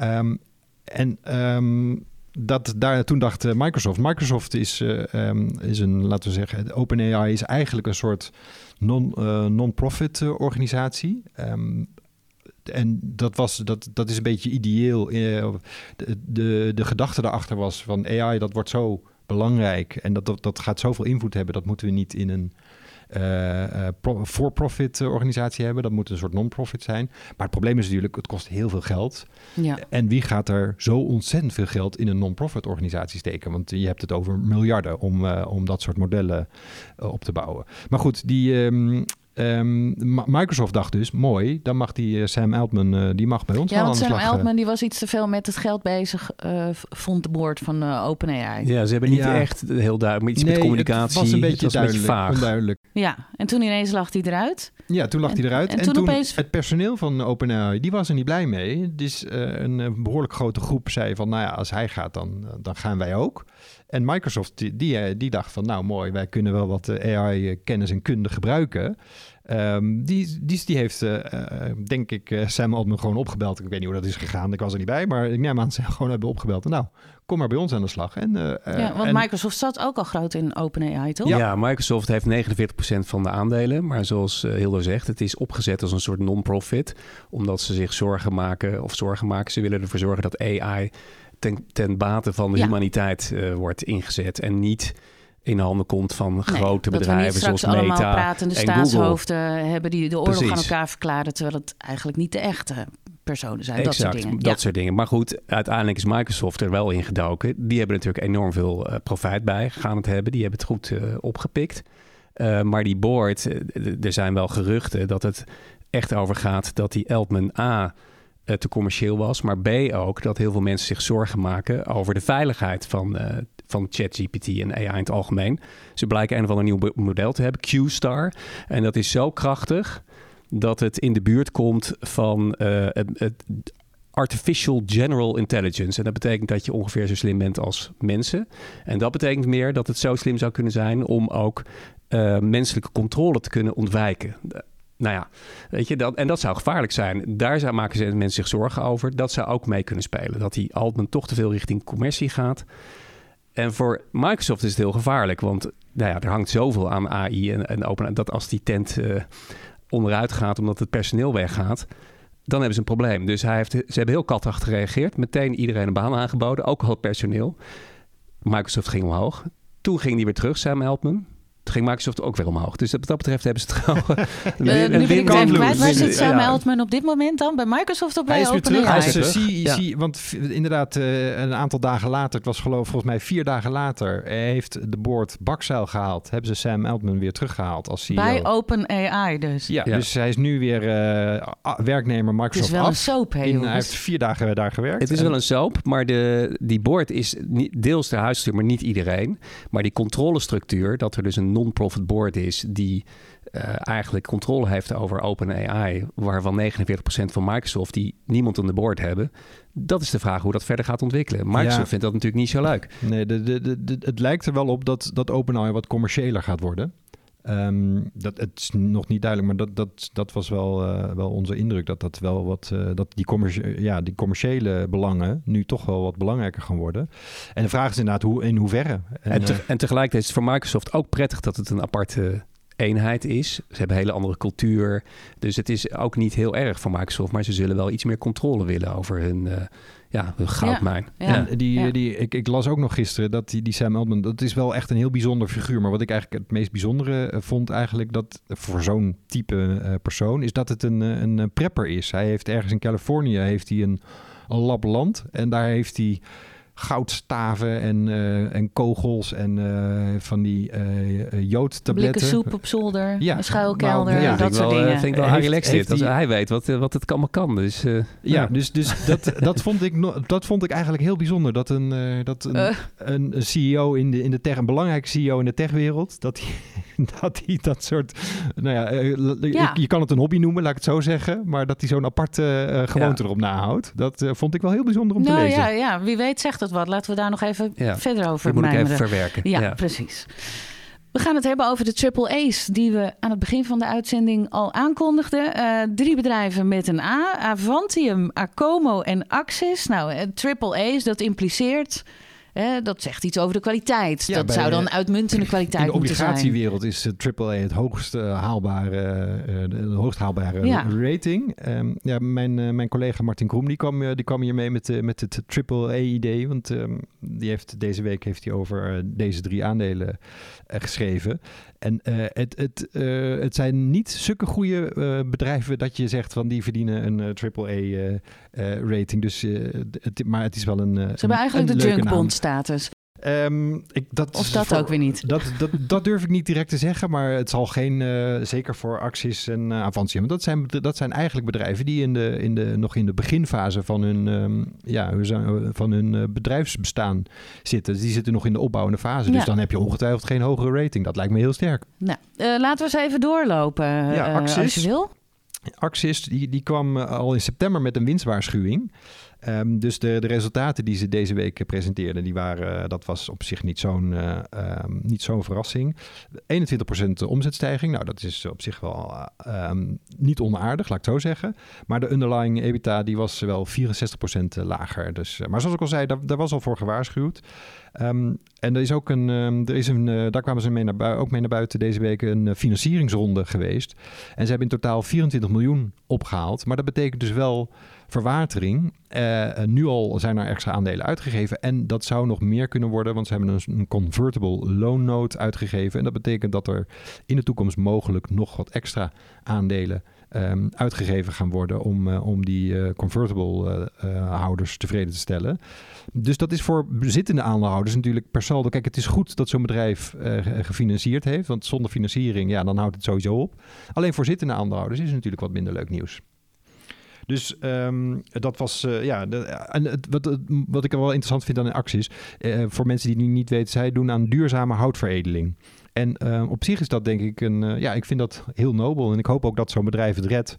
Um, en um, dat daar, toen dacht Microsoft. Microsoft is, um, is een, laten we zeggen, OpenAI is eigenlijk een soort non, uh, non-profit organisatie. En dat, was, dat, dat is een beetje ideeel. De, de, gedachte daarachter was van AI, dat wordt zo belangrijk en dat, dat, dat gaat zoveel invloed hebben, dat moeten we niet in een for-profit organisatie hebben. Dat moet een soort non-profit zijn. Maar het probleem is natuurlijk, het kost heel veel geld. Ja. En wie gaat er zo ontzettend veel geld in een non-profit organisatie steken? Want je hebt het over miljarden om, om dat soort modellen op te bouwen. Maar goed, die... Um, Um, Microsoft dacht dus, mooi, dan mag die uh, Sam Altman, uh, die mag bij ons ja, aan de Sam slag. Altman die was iets te veel met het geld bezig, uh, vond de board van OpenAI. Ja, ze hebben niet ja. echt heel duidelijk, iets nee, met communicatie. Het was een beetje, was duidelijk, een beetje vaag. onduidelijk. Ja, en toen ineens lag hij eruit. Ja, toen lag hij eruit. En, en toen, toen opeens... het personeel van OpenAI, die was er niet blij mee. Dus een behoorlijk grote groep zei van, nou ja, als hij gaat, dan, dan gaan wij ook. En Microsoft, die, die, die dacht van, nou mooi, wij kunnen wel wat AI-kennis en kunde gebruiken. Um, die, die, die heeft, uh, denk ik, Sam Altman gewoon opgebeld. Ik weet niet hoe dat is gegaan, ik was er niet bij. Maar ik neem aan ze gewoon hebben opgebeld. En nou, kom maar bij ons aan de slag. En, ja, want en... Microsoft zat ook al groot in OpenAI, toch? Ja, ja Microsoft heeft 49% van de aandelen. Maar zoals Hildo zegt, het is opgezet als een soort non-profit. Omdat ze zich zorgen maken, of zorgen maken. Ze willen ervoor zorgen dat AI ten, ten bate van de Ja. humaniteit wordt ingezet. En niet in de handen komt van grote bedrijven zoals allemaal Meta pratende en Google. staatshoofden hebben die de oorlog Precies. aan elkaar verklaren, terwijl het eigenlijk niet de echte personen zijn. dat soort dingen. dat ja. soort dingen. Maar goed, uiteindelijk is Microsoft er wel in gedoken. Die hebben natuurlijk enorm veel uh, profijt bij gaan het hebben. Die hebben het goed uh, opgepikt. Uh, maar die board, er zijn wel geruchten dat het echt over gaat dat die Altman A te commercieel was, maar B ook dat heel veel mensen zich zorgen maken over de veiligheid van, uh, van ChatGPT en AI in het algemeen. Ze blijken een of ander nieuw model te hebben, Q-Star. En dat is zo krachtig dat het in de buurt komt van uh, het, Artificial General Intelligence. En dat betekent dat je ongeveer zo slim bent als mensen. En dat betekent meer dat het zo slim zou kunnen zijn om ook menselijke controle te kunnen ontwijken. Nou ja, weet je, dat, en dat zou gevaarlijk zijn. Daar zou, maken ze mensen zich zorgen over. Dat zou ook mee kunnen spelen. Dat die Altman toch te veel richting commercie gaat. En voor Microsoft is het heel gevaarlijk. Want nou ja, er hangt zoveel aan AI en, en open. Dat als die tent uh, onderuit gaat omdat het personeel weggaat, dan hebben ze een probleem. Dus hij heeft, ze hebben heel katachtig gereageerd. Meteen iedereen een baan aangeboden, ook al het personeel. Microsoft ging omhoog. Toen ging die weer terug, Sam Altman ging Microsoft ook weer omhoog. Dus wat dat betreft hebben ze het gewoon... Uh, nu ben ik even kwijt. Waar zit Sam ja. Altman op dit moment dan? Bij Microsoft of bij OpenAI? Hij is weer terug. Hij is want inderdaad, uh, een aantal dagen later, het was geloof volgens mij vier dagen later, heeft de board bakzeil gehaald. Hebben ze Sam Altman weer teruggehaald als CEO. Bij OpenAI dus? Ja, dus hij is nu weer uh, werknemer Microsoft Het is wel af. een soap, hè, Hij heeft vier dagen daar gewerkt. Het is wel een soap, maar de, die board is deels de huisstuur, maar niet iedereen. Maar die controlestructuur, dat er dus een non-profit board is die uh, eigenlijk controle heeft over OpenAI, waarvan 49% van Microsoft die niemand aan de board hebben. Dat is de vraag hoe dat verder gaat ontwikkelen. Microsoft ja. vindt dat natuurlijk niet zo leuk. Nee, de, de, het lijkt er wel op dat, dat OpenAI wat commerciëler gaat worden. Um, dat, het is nog niet duidelijk, maar dat, dat, dat was wel, uh, wel onze indruk. Dat, dat, wel wat, uh, dat die, commercie ja, die commerciële belangen nu toch wel wat belangrijker gaan worden. En de vraag is inderdaad hoe, in hoeverre. En, en, te, uh, en tegelijkertijd is het voor Microsoft ook prettig dat het een aparte eenheid is. Ze hebben een hele andere cultuur. Dus het is ook niet heel erg voor Microsoft. Maar ze zullen wel iets meer controle willen over hun, ja, hun goudmijn. Ja, ja. En die, Ja. die, ik, ik las ook nog gisteren dat die, die Sam Altman... dat is wel echt een heel bijzonder figuur. Maar wat ik eigenlijk het meest bijzondere eh, vond eigenlijk... dat voor zo'n type eh, persoon... is dat het een, eh, een, een prepper is. Hij heeft ergens in Californië heeft hij een, een lab land. En daar heeft hij goudstaven en, eh, en kogels en eh, van die eh Blikken joodtabletten. soep op zolder, Ja. een schuilkelder, Nou, ja, dat soort wel, dingen. vind ik wel Heeft- relaxed heeft die- hij weet wat, wat het allemaal kan. Dus, eh, Ja, dus, dus dat, dat, vond ik, no- dat vond ik eigenlijk heel bijzonder. Dat een, eh, dat een, een, een CEO in de, in de tech, een belangrijke CEO in de techwereld, dat hij dat, hij dat soort, nou ja, Ja. Je, je kan het een hobby noemen, laat ik het zo zeggen, maar dat hij zo'n aparte eh, gewoonte erop nahoudt, dat vond ik wel heel bijzonder om te Nou lezen. ja, ja, wie weet zegt wat. Laten we daar nog even Ja. verder over dat moet ik even verwerken. Ja, Ja. precies. We gaan het hebben over de triple A's die we aan het begin van de uitzending al aankondigden. Eh, drie bedrijven met een A. Avantium, Acomo en Axis. Nou, eh, triple A's, dat impliceert... hè, dat zegt iets over de kwaliteit. Ja, dat bij- zou dan uitmuntende In kwaliteit de moeten zijn. obligatiewereld is eh, AAA het hoogst eh, haalbare, eh, de hoogst haalbare Ja. rating. Ehm, ja, mijn, eh, mijn collega Martin Kroem die kwam, eh, die kwam hier mee met, eh, met het AAA-idee. Want ehm, die heeft, deze week heeft hij over eh, deze drie aandelen eh, geschreven. En eh, het, het, eh, het zijn niet zulke goede eh, bedrijven dat je zegt van die verdienen een eh, AAA-rating. dus, het, maar het is wel een. Ze hebben eigenlijk de junkbond status. Ehm, ik, dat Of dat voor- ook weer niet. dat, dat, dat durf ik niet direct te zeggen, maar het zal geen, eh, zeker voor Axis en uh. Dat zijn, dat zijn eigenlijk bedrijven die in de, in de, nog in de beginfase van hun, ehm, ja, van hun eh, bedrijfsbestaan zitten. Dus die zitten nog in de opbouwende fase. Dus dan heb je ongetwijfeld geen hogere rating. Dat lijkt me heel sterk. Nou, eh, laten we eens even doorlopen, Ja, Axis. als je wil. Axis die, die kwam al in september met een winstwaarschuwing. Ehm, dus de, de resultaten die ze deze week presenteerden, die waren, eh, dat was op zich niet zo'n eh, ehm, niet zo'n verrassing. 21% omzetstijging, nou dat is op zich wel eh, ehm, niet onaardig, laat ik het zo zeggen. Maar de underlying EBITDA die was wel 64% lager. Dus, maar zoals ik al zei, daar, daar was al voor gewaarschuwd. En er is ook een, er is een daar kwamen ze mee naar bui- ook mee naar buiten deze week, een financieringsronde geweest. En ze hebben in totaal 24 miljoen opgehaald. Maar dat betekent dus wel verwatering. Eh, nu al zijn er extra aandelen uitgegeven. En dat zou nog meer kunnen worden, want ze hebben een, een convertible loan note uitgegeven. En dat betekent dat er in de toekomst mogelijk nog wat extra aandelen ehm, uitgegeven gaan worden om, eh, om die eh, convertible eh, eh, houders tevreden te stellen. Dus dat is voor bezittende aandeelhouders natuurlijk per saldo. Kijk, het is goed dat zo'n bedrijf ge- gefinancierd heeft, want zonder financiering, ja, dan houdt het sowieso op. Alleen voor zittende aandeelhouders is het natuurlijk wat minder leuk nieuws. Dus ehm, dat was, eh, ja, en het, wat, wat ik wel interessant vind aan de acties, eh, voor mensen die nu niet weten, zij doen aan duurzame houtveredeling. En eh, op zich is dat denk ik een, eh, ja, ik vind dat heel nobel en ik hoop ook dat zo'n bedrijf het redt.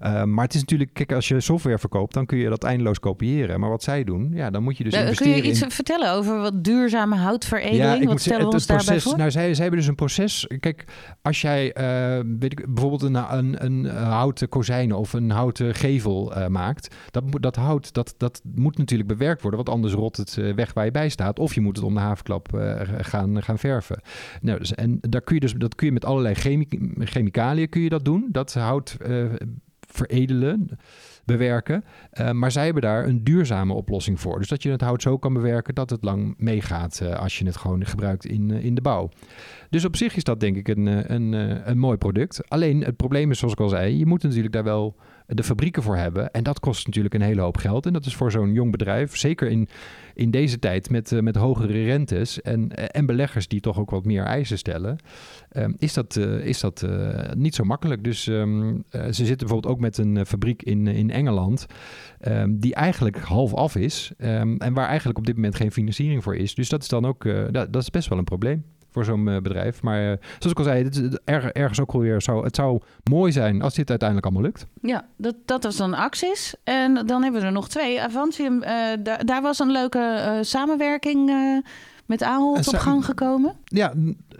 Eh, maar het is natuurlijk, kijk, als je software verkoopt, dan kun je dat eindeloos kopiëren. Maar wat zij doen, ja, dan moet je dus Eh, kun investeren je iets in... vertellen over wat duurzame houtveredeling? ik wat moet stellen we zeggen, ons het proces, voor? Nou, zij, zij hebben dus een proces. Kijk, als jij eh, weet ik, bijvoorbeeld een, een, een houten kozijnen of een houten gevel eh, maakt, dat, dat hout dat, dat moet natuurlijk bewerkt worden, want anders rot het weg waar je bij staat. Of je moet het om de havenklap gaan, gaan verven. Nou, dus, en daar kun je dus, dat kun je met allerlei chemi chemicaliën kun je dat doen. Dat hout veredelen bewerken. Uh, maar zij hebben daar een duurzame oplossing voor. Dus dat je het hout zo kan bewerken dat het lang meegaat uh, als je het gewoon gebruikt in, uh, in de bouw. Dus op zich is dat denk ik een, een, een mooi product. Alleen het probleem is, zoals ik al zei, je moet natuurlijk daar wel de fabrieken voor hebben. En dat kost natuurlijk een hele hoop geld. En dat is voor zo'n jong bedrijf, zeker in, in deze tijd met, uh, met hogere rentes en, en beleggers die toch ook wat meer eisen stellen, um, is dat, uh, is dat uh, niet zo makkelijk. Dus um, ze zitten bijvoorbeeld ook met een fabriek in, in Engeland, um, die eigenlijk half af is en waar eigenlijk op dit moment geen financiering voor is. Dus dat is dan ook, dat is best wel een probleem voor zo'n uh, bedrijf. Maar uh, zoals ik al zei, het erg, ergens ook alweer zou, het zou mooi zijn als dit uiteindelijk allemaal lukt. Ja, dat, dat was dan Axis. En dan hebben we er nog twee. Avantium, uh, daar, daar was een leuke samenwerking met Ahold op gang gekomen? Ja,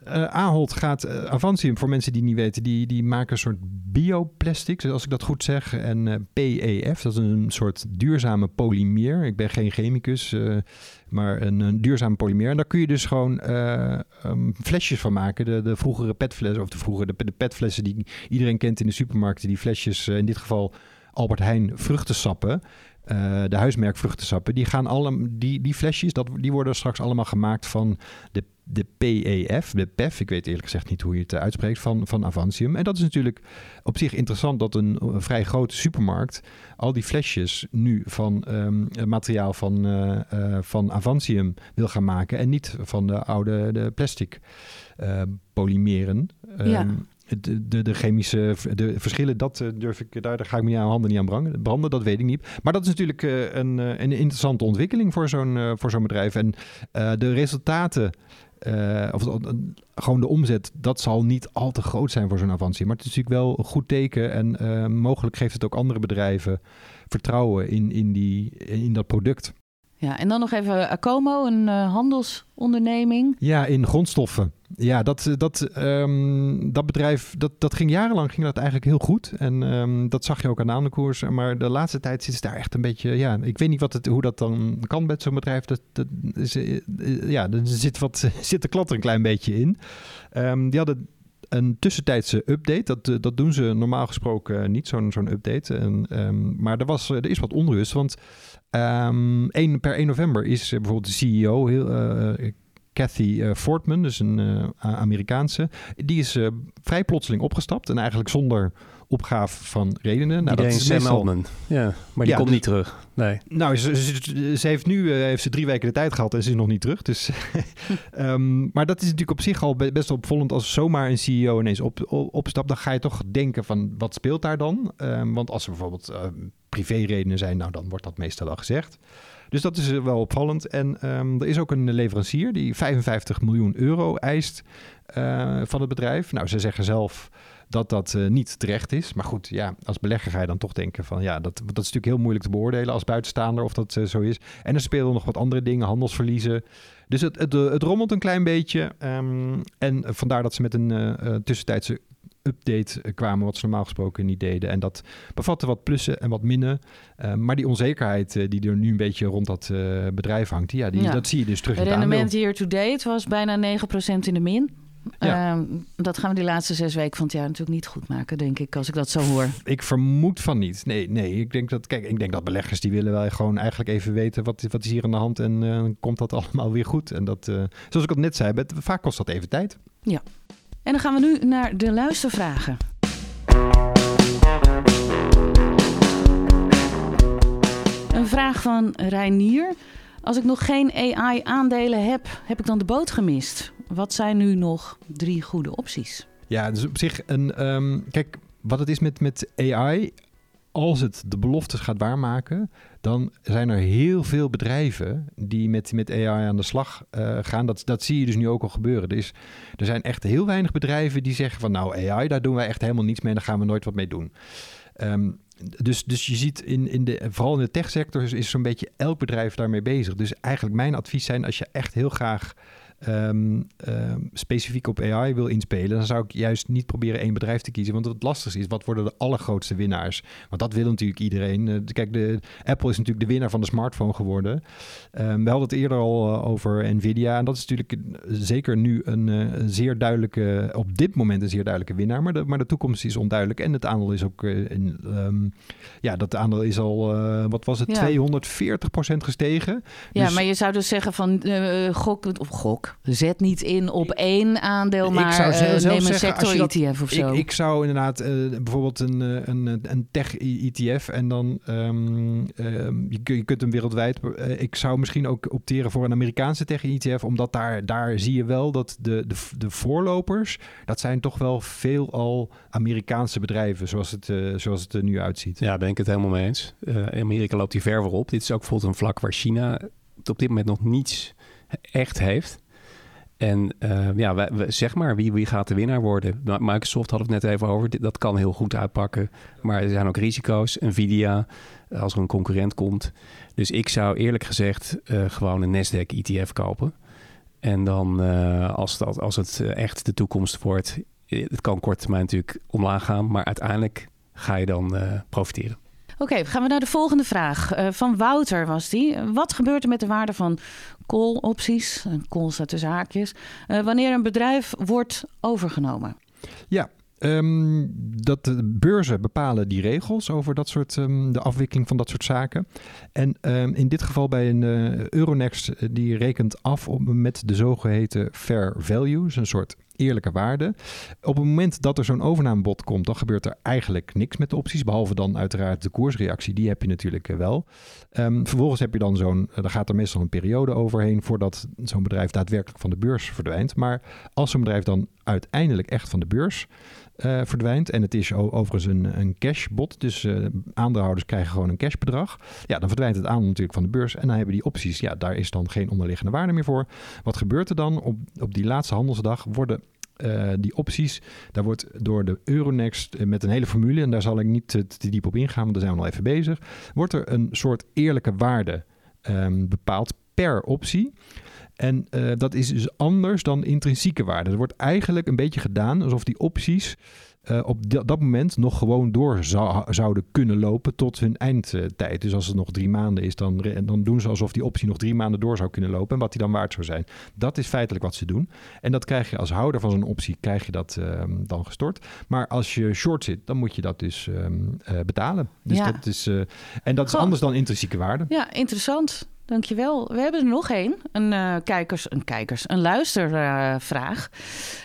uh, Ahold gaat, uh, Avantium, voor mensen die niet weten, die, die maken een soort bioplastic, als ik dat goed zeg. En uh, PEF, dat is een soort duurzame polymeer. Ik ben geen chemicus, maar een, een duurzame polymeer. En daar kun je dus gewoon um, flesjes van maken. De, de vroegere petflessen, of de vroegere de, de petflessen die iedereen kent in de supermarkten. Die flesjes, in dit geval Albert Heijn vruchtensappen. Uh, de huismerk vruchtensappen, die gaan alle, die, die flesjes, dat, die worden straks allemaal gemaakt van de, de PEF, de PEF, ik weet eerlijk gezegd niet hoe je het uitspreekt, van, van Avantium. En dat is natuurlijk op zich interessant dat een, een vrij grote supermarkt al die flesjes nu van um, materiaal van, uh, uh, van Avantium wil gaan maken en niet van de oude de plastic polymeren. Ja. Um, de, de, de, chemische de verschillen, dat eh, durf ik, daar, daar ga ik me aan handen niet aan branden, dat weet ik niet. Maar dat is natuurlijk een, een interessante ontwikkeling voor zo'n voor zo'n bedrijf. En de resultaten, of gewoon de omzet, dat zal niet al te groot zijn voor zo'n avantie. Maar het is natuurlijk wel een goed teken en mogelijk geeft het ook andere bedrijven vertrouwen in, in, die, in dat product. Ja, en dan nog even Acomo, een handelsonderneming. Ja, in grondstoffen. Ja, dat, eh, dat, um, dat bedrijf, dat, dat ging jarenlang ging dat eigenlijk heel goed. En um, dat zag je ook aan de aandeelkoers. Maar de laatste tijd zit ze daar echt een beetje... Ja, ik weet niet wat het, hoe dat dan kan met zo'n bedrijf. Dat, dat is, eh, ja, er zit, wat, zit de klat er een klein beetje in. Um, die hadden een tussentijdse update. Dat, eh, dat doen ze normaal gesproken niet, zo'n zo'n update. En, um, maar er, was, er is wat onrust, want 1, per 1 november is bijvoorbeeld de CEO... Heel, Kathy uh, Fortman, dus een uh, Amerikaanse. Die is uh, vrij plotseling opgestapt en eigenlijk zonder opgave van redenen. Nou, dat is Sam meestal... Altman. Ja, maar die ja, komt dus, niet terug. Nee. Nou, ze, ze, ze heeft nu heeft ze drie weken de tijd gehad en ze is nog niet terug. Dus, um, maar dat is natuurlijk op zich al best opvallend als zomaar een CEO ineens op, op, opstapt. Dan ga je toch denken van wat speelt daar dan? Um, want als er bijvoorbeeld privé-redenen zijn, nou dan wordt dat meestal al gezegd. Dus dat is wel opvallend. En um, er is ook een leverancier die 55 miljoen euro eist uh, van het bedrijf. Nou, ze zeggen zelf dat dat uh, niet terecht is. Maar goed, ja, als belegger ga je dan toch denken van ja, dat, dat is natuurlijk heel moeilijk te beoordelen als buitenstaander of dat zo is. En er spelen nog wat andere dingen, handelsverliezen. Dus het, het, het rommelt een klein beetje. Um, en vandaar dat ze met een tussentijdse update eh, kwamen, wat ze normaal gesproken niet deden. En dat bevatte wat plussen en wat minnen. Uh, maar die onzekerheid uh, die er nu een beetje rond dat uh, bedrijf hangt, ja, die, ja. dat zie je dus terug in het rendement year to date was bijna 9% in de min. Ja. Uh, dat gaan we die laatste zes weken van het jaar natuurlijk niet goed maken, denk ik, als ik dat zo hoor. Ik vermoed van niet. Nee, nee. Ik denk dat, kijk, ik denk dat beleggers die willen wel gewoon eigenlijk even weten wat, wat is hier aan de hand en uh, komt dat allemaal weer goed. En dat, uh, zoals ik al net zei, vaak kost dat even tijd. Ja. En dan gaan we nu naar de luistervragen. Een vraag van Reinier. Als ik nog geen AI-aandelen heb, heb ik dan de boot gemist? Wat zijn nu nog drie goede opties? Ja, dus op zich een. Um, kijk, wat het is met, met AI als het de beloftes gaat waarmaken, dan zijn er heel veel bedrijven die met, met AI aan de slag uh, gaan. Dat, dat zie je dus nu ook al gebeuren. Dus er zijn echt heel weinig bedrijven die zeggen van nou AI, daar doen wij echt helemaal niets mee en daar gaan we nooit wat mee doen. Um, dus, dus je ziet in, in de, vooral in de techsector is, is zo'n beetje elk bedrijf daarmee bezig. Dus eigenlijk mijn advies zijn als je echt heel graag ehm, ehm, specifiek op AI wil inspelen, dan zou ik juist niet proberen één bedrijf te kiezen. Want het lastigste is, wat worden de allergrootste winnaars? Want dat wil natuurlijk iedereen. Uh, kijk, de, Apple is natuurlijk de winnaar van de smartphone geworden. Um, we hadden het eerder al uh, over Nvidia. En dat is natuurlijk zeker nu een, uh, zeer duidelijke, op dit moment een zeer duidelijke winnaar. Maar de, maar de toekomst is onduidelijk. En het aandeel is ook, in, ja, dat aandeel is al, wat was het, ja. 240% gestegen. Ja, dus, maar je zou dus zeggen van gok, of gok, zet niet in op één aandeel, maar ik zou zelf, neem een sector-ETF of zo. Ik, ik zou inderdaad bijvoorbeeld een, een, een tech-ETF en dan um, je, je, kunt hem wereldwijd. Uh, ik zou misschien ook opteren voor een Amerikaanse tech-ETF, omdat daar, daar zie je wel dat de, de, de voorlopers, dat zijn toch wel veelal Amerikaanse bedrijven, zoals het, uh, zoals het er nu uitziet. Ja, ben ik het helemaal mee eens. Uh, Amerika loopt hier ver voorop. Dit is ook bijvoorbeeld een vlak waar China op dit moment nog niets echt heeft. En uh, ja, zeg maar, wie, wie gaat de winnaar worden? Microsoft had het net even over. Dat kan heel goed uitpakken. Maar er zijn ook risico's. Nvidia, als er een concurrent komt. Dus ik zou eerlijk gezegd uh, gewoon een Nasdaq ETF kopen. En dan uh, als, dat, als het echt de toekomst wordt... Het kan kort termijn natuurlijk omlaag gaan. Maar uiteindelijk ga je dan profiteren. Oké, gaan we naar de volgende vraag. Uh, van Wouter was die. Wat gebeurt er met de waarde van call-opties? Call staat tussen haakjes. Uh, wanneer een bedrijf wordt overgenomen? Ja, Um, dat de beurzen bepalen die regels over dat soort, um, de afwikkeling van dat soort zaken. En um, in dit geval bij een Euronext, die rekent af op, met de zogeheten fair values, een soort eerlijke waarde. Op het moment dat er zo'n overnamebod komt, dan gebeurt er eigenlijk niks met de opties. Behalve dan uiteraard de koersreactie, die heb je natuurlijk wel. Um, vervolgens heb je dan zo'n, dan gaat er meestal een periode overheen voordat zo'n bedrijf daadwerkelijk van de beurs verdwijnt. Maar als zo'n bedrijf dan uiteindelijk echt van de beurs uh, verdwijnt. En het is overigens een, een cashbot. Dus uh, aandeelhouders krijgen gewoon een cashbedrag. Ja, dan verdwijnt het aandeel natuurlijk van de beurs. En dan hebben die opties, ja, daar is dan geen onderliggende waarde meer voor. Wat gebeurt er dan? Op, op die laatste handelsdag worden uh, die opties, daar wordt door de Euronext met een hele formule, en daar zal ik niet te, diep op ingaan, want daar zijn we al even bezig, wordt er een soort eerlijke waarde um, bepaald per optie. En uh, dat is dus anders dan intrinsieke waarde. Er wordt eigenlijk een beetje gedaan alsof die opties uh, op dat moment nog gewoon door zou, zouden kunnen lopen tot hun eindtijd. Dus als het nog drie maanden is, dan, dan doen ze alsof die optie nog drie maanden door zou kunnen lopen en wat die dan waard zou zijn. Dat is feitelijk wat ze doen. En dat krijg je als houder van zo'n optie, krijg je dat uh, dan gestort. Maar als je short zit, dan moet je dat dus um, uh, betalen. Dus ja. dat is, en dat is anders dan intrinsieke waarde. Ja, interessant. Dankjewel. We hebben er nog één. Een, uh, kijkers, een kijkers, een luistervraag.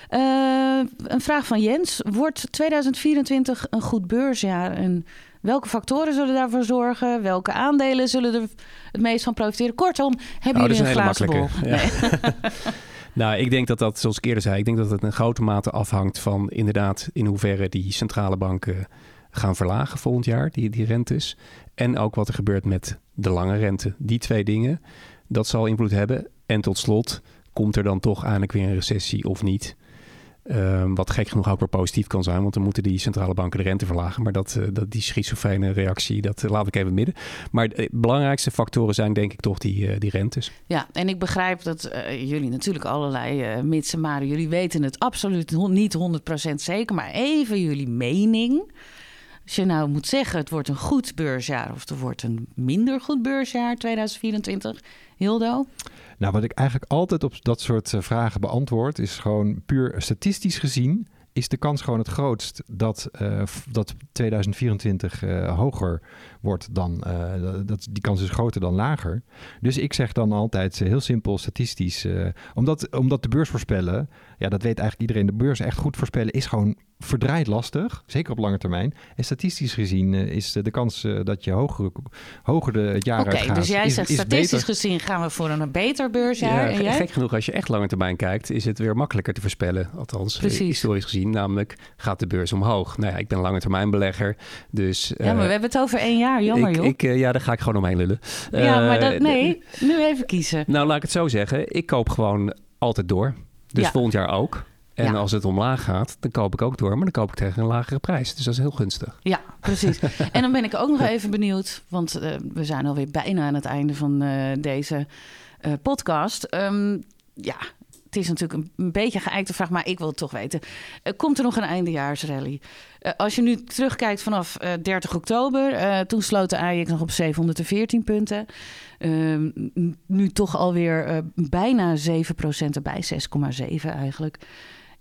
Uh, uh, een vraag van Jens. Wordt 2024 een goed beursjaar? En welke factoren zullen daarvoor zorgen? Welke aandelen zullen er het meest van profiteren? Kortom, hebben oh, jullie een, een glazen bol? Ja. nou, ik denk dat dat, zoals ik eerder zei, ik denk dat het in grote mate afhangt van inderdaad in hoeverre die centrale banken gaan verlagen volgend jaar, die, die rentes. En ook wat er gebeurt met de lange rente. Die twee dingen, dat zal invloed hebben. En tot slot, komt er dan toch eindelijk weer een recessie of niet? Um, wat gek genoeg ook weer positief kan zijn, want dan moeten die centrale banken de rente verlagen. Maar dat, uh, dat die schizofrene reactie, dat uh, laat ik even midden. Maar de belangrijkste factoren zijn denk ik toch die, die rentes. Ja, en ik begrijp dat jullie natuurlijk allerlei mitsen, maar jullie weten het absoluut niet 100% zeker. Maar even jullie mening. Als je nou moet zeggen, het wordt een goed beursjaar of er wordt een minder goed beursjaar 2024, Hildo? Nou, wat ik eigenlijk altijd op dat soort vragen beantwoord, is gewoon puur statistisch gezien is de kans gewoon het grootst dat, uh, dat 2024 uh, hoger wordt dan, dat, die kans is groter dan lager. Dus ik zeg dan altijd heel simpel statistisch, omdat, omdat de beurs voorspellen, ja dat weet eigenlijk iedereen, de beurs echt goed voorspellen is gewoon verdraaid lastig, zeker op lange termijn. En statistisch gezien is de kans dat je hoger, hoger de, het jaar Oké, uitgaat. dus jij is, zegt is statistisch beter. gezien gaan we voor een beter beursjaar. Ja, en jij? gek genoeg, als je echt lange termijn kijkt, is het weer makkelijker te voorspellen. Althans, Precies. historisch gezien. Namelijk, gaat de beurs omhoog? Nou ja, ik ben lange termijn belegger. Dus, Ja, maar we hebben het over één jaar. Jammer, ik, joh. ik, uh, ja, daar ga ik gewoon omheen lullen. ja, maar dat, nee, nu even kiezen. Nou, laat ik het zo zeggen. Ik koop gewoon altijd door. Dus Ja. volgend jaar ook. En Ja. als het omlaag gaat, dan koop ik ook door. Maar dan koop ik tegen een lagere prijs. Dus dat is heel gunstig. Ja, precies. en dan ben ik ook nog even benieuwd, want uh, we zijn alweer bijna aan het einde van uh, deze uh, podcast. Um, ja, het is natuurlijk een, een beetje geëikte vraag, maar ik wil het toch weten. Uh, komt er nog een eindejaarsrally? Uh, als je nu terugkijkt vanaf 30 oktober, toen sloot de AEX nog op 714 punten. Ehm, nu toch alweer bijna 7% erbij, 6,7 eigenlijk.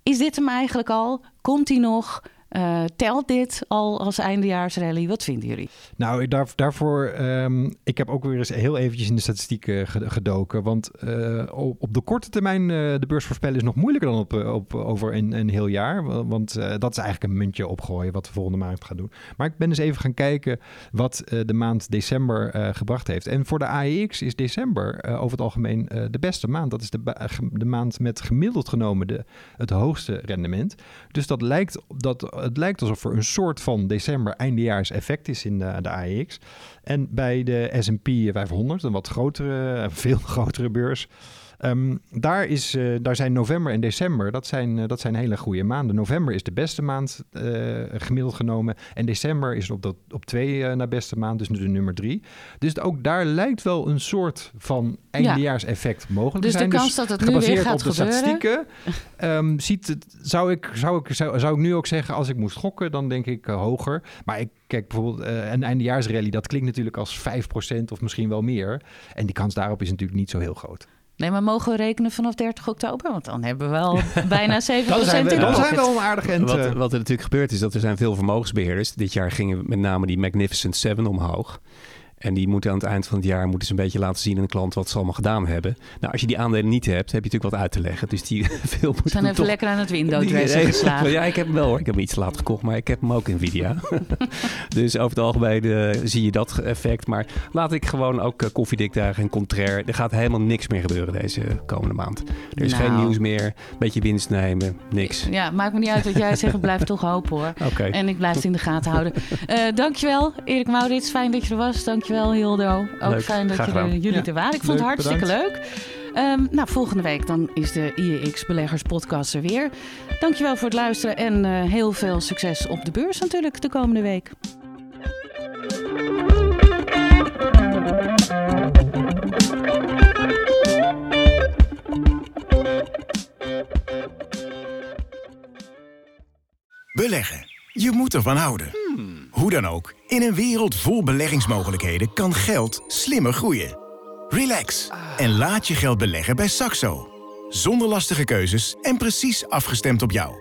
Is dit hem eigenlijk al? Komt hij nog? Uh, telt dit al als eindejaarsrally? Wat vinden jullie? Nou, daar, daarvoor, um, ik heb ook weer eens heel eventjes in de statistieken gedoken. Want uh, op, de korte termijn, uh, de beurs voorspellen is nog moeilijker dan op, op, over een, een heel jaar. Want dat is eigenlijk een muntje opgooien wat de volgende maand gaat doen. Maar ik ben eens even gaan kijken wat de maand december gebracht heeft. En voor de AEX is december over het algemeen de beste maand. Dat is de, de maand met gemiddeld genomen de, het hoogste rendement. Dus dat lijkt dat het lijkt alsof er een soort van december eindejaars effect is in de, de AEX. En bij de S&P 500, een wat grotere, veel grotere beurs, Um, daar, is, uh, daar zijn november en december, dat zijn, uh, dat zijn hele goede maanden. November is de beste maand uh, gemiddeld genomen. En december is op, dat, op twee naar beste maand, dus nu de nummer drie. Dus ook daar lijkt wel een soort van eindejaarseffect mogelijk dus te zijn. Dus de kans dat het nu weer gaat op de statistieken, um, ziet het, zou, ik, zou, ik, zou, zou ik nu ook zeggen, als ik moest gokken, dan denk ik hoger. Maar ik kijk bijvoorbeeld een eindejaarsrally, dat klinkt natuurlijk als 5% of misschien wel meer. En die kans daarop is natuurlijk niet zo heel groot. Nee, maar mogen we rekenen vanaf 30 oktober? Want dan hebben we wel bijna 7% dan zijn we, in Dan zijn we al een aardig end. Wat, wat er natuurlijk gebeurt is dat er zijn veel vermogensbeheerders. Dit jaar gingen met name die Magnificent Seven omhoog. En die moeten aan het eind van het jaar moeten ze een beetje laten zien aan de klant wat ze allemaal gedaan hebben. Nou, als je die aandelen niet hebt, heb je natuurlijk wat uit te leggen. Dus die veel moeten zijn even toch... lekker aan het window geslagen. Ja, ik heb hem wel hoor. Ik heb hem iets laat gekocht, maar ik heb hem ook in Nvidia. dus over het algemeen uh, zie je dat effect. Maar laat ik gewoon ook uh, koffiedik dagen en contrair. Er gaat helemaal niks meer gebeuren deze komende maand. Er is nou. geen nieuws meer. Beetje winst nemen. Niks. Ja, maakt me niet uit wat jij zegt. Ik blijf toch hopen hoor. Okay. En ik blijf het in de gaten houden. Uh, dankjewel Erik Maurits. Fijn dat je er was. Dankjewel Dankjewel Hildo. Ook leuk. fijn dat je er, jullie ja. er waren. Ik vond leuk, het hartstikke bedankt. leuk. Um, nou, volgende week dan is de IEX Beleggers podcast er weer. Dankjewel voor het luisteren en uh, heel veel succes op de beurs natuurlijk de komende week. Beleggen. Je moet ervan houden. Hoe dan ook, in een wereld vol beleggingsmogelijkheden kan geld slimmer groeien. Relax en laat je geld beleggen bij Saxo. Zonder lastige keuzes en precies afgestemd op jou.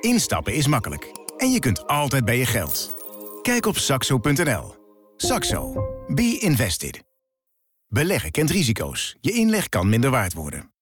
Instappen is makkelijk en je kunt altijd bij je geld. Kijk op saxo.nl. Saxo. Be invested. Beleggen kent risico's. Je inleg kan minder waard worden.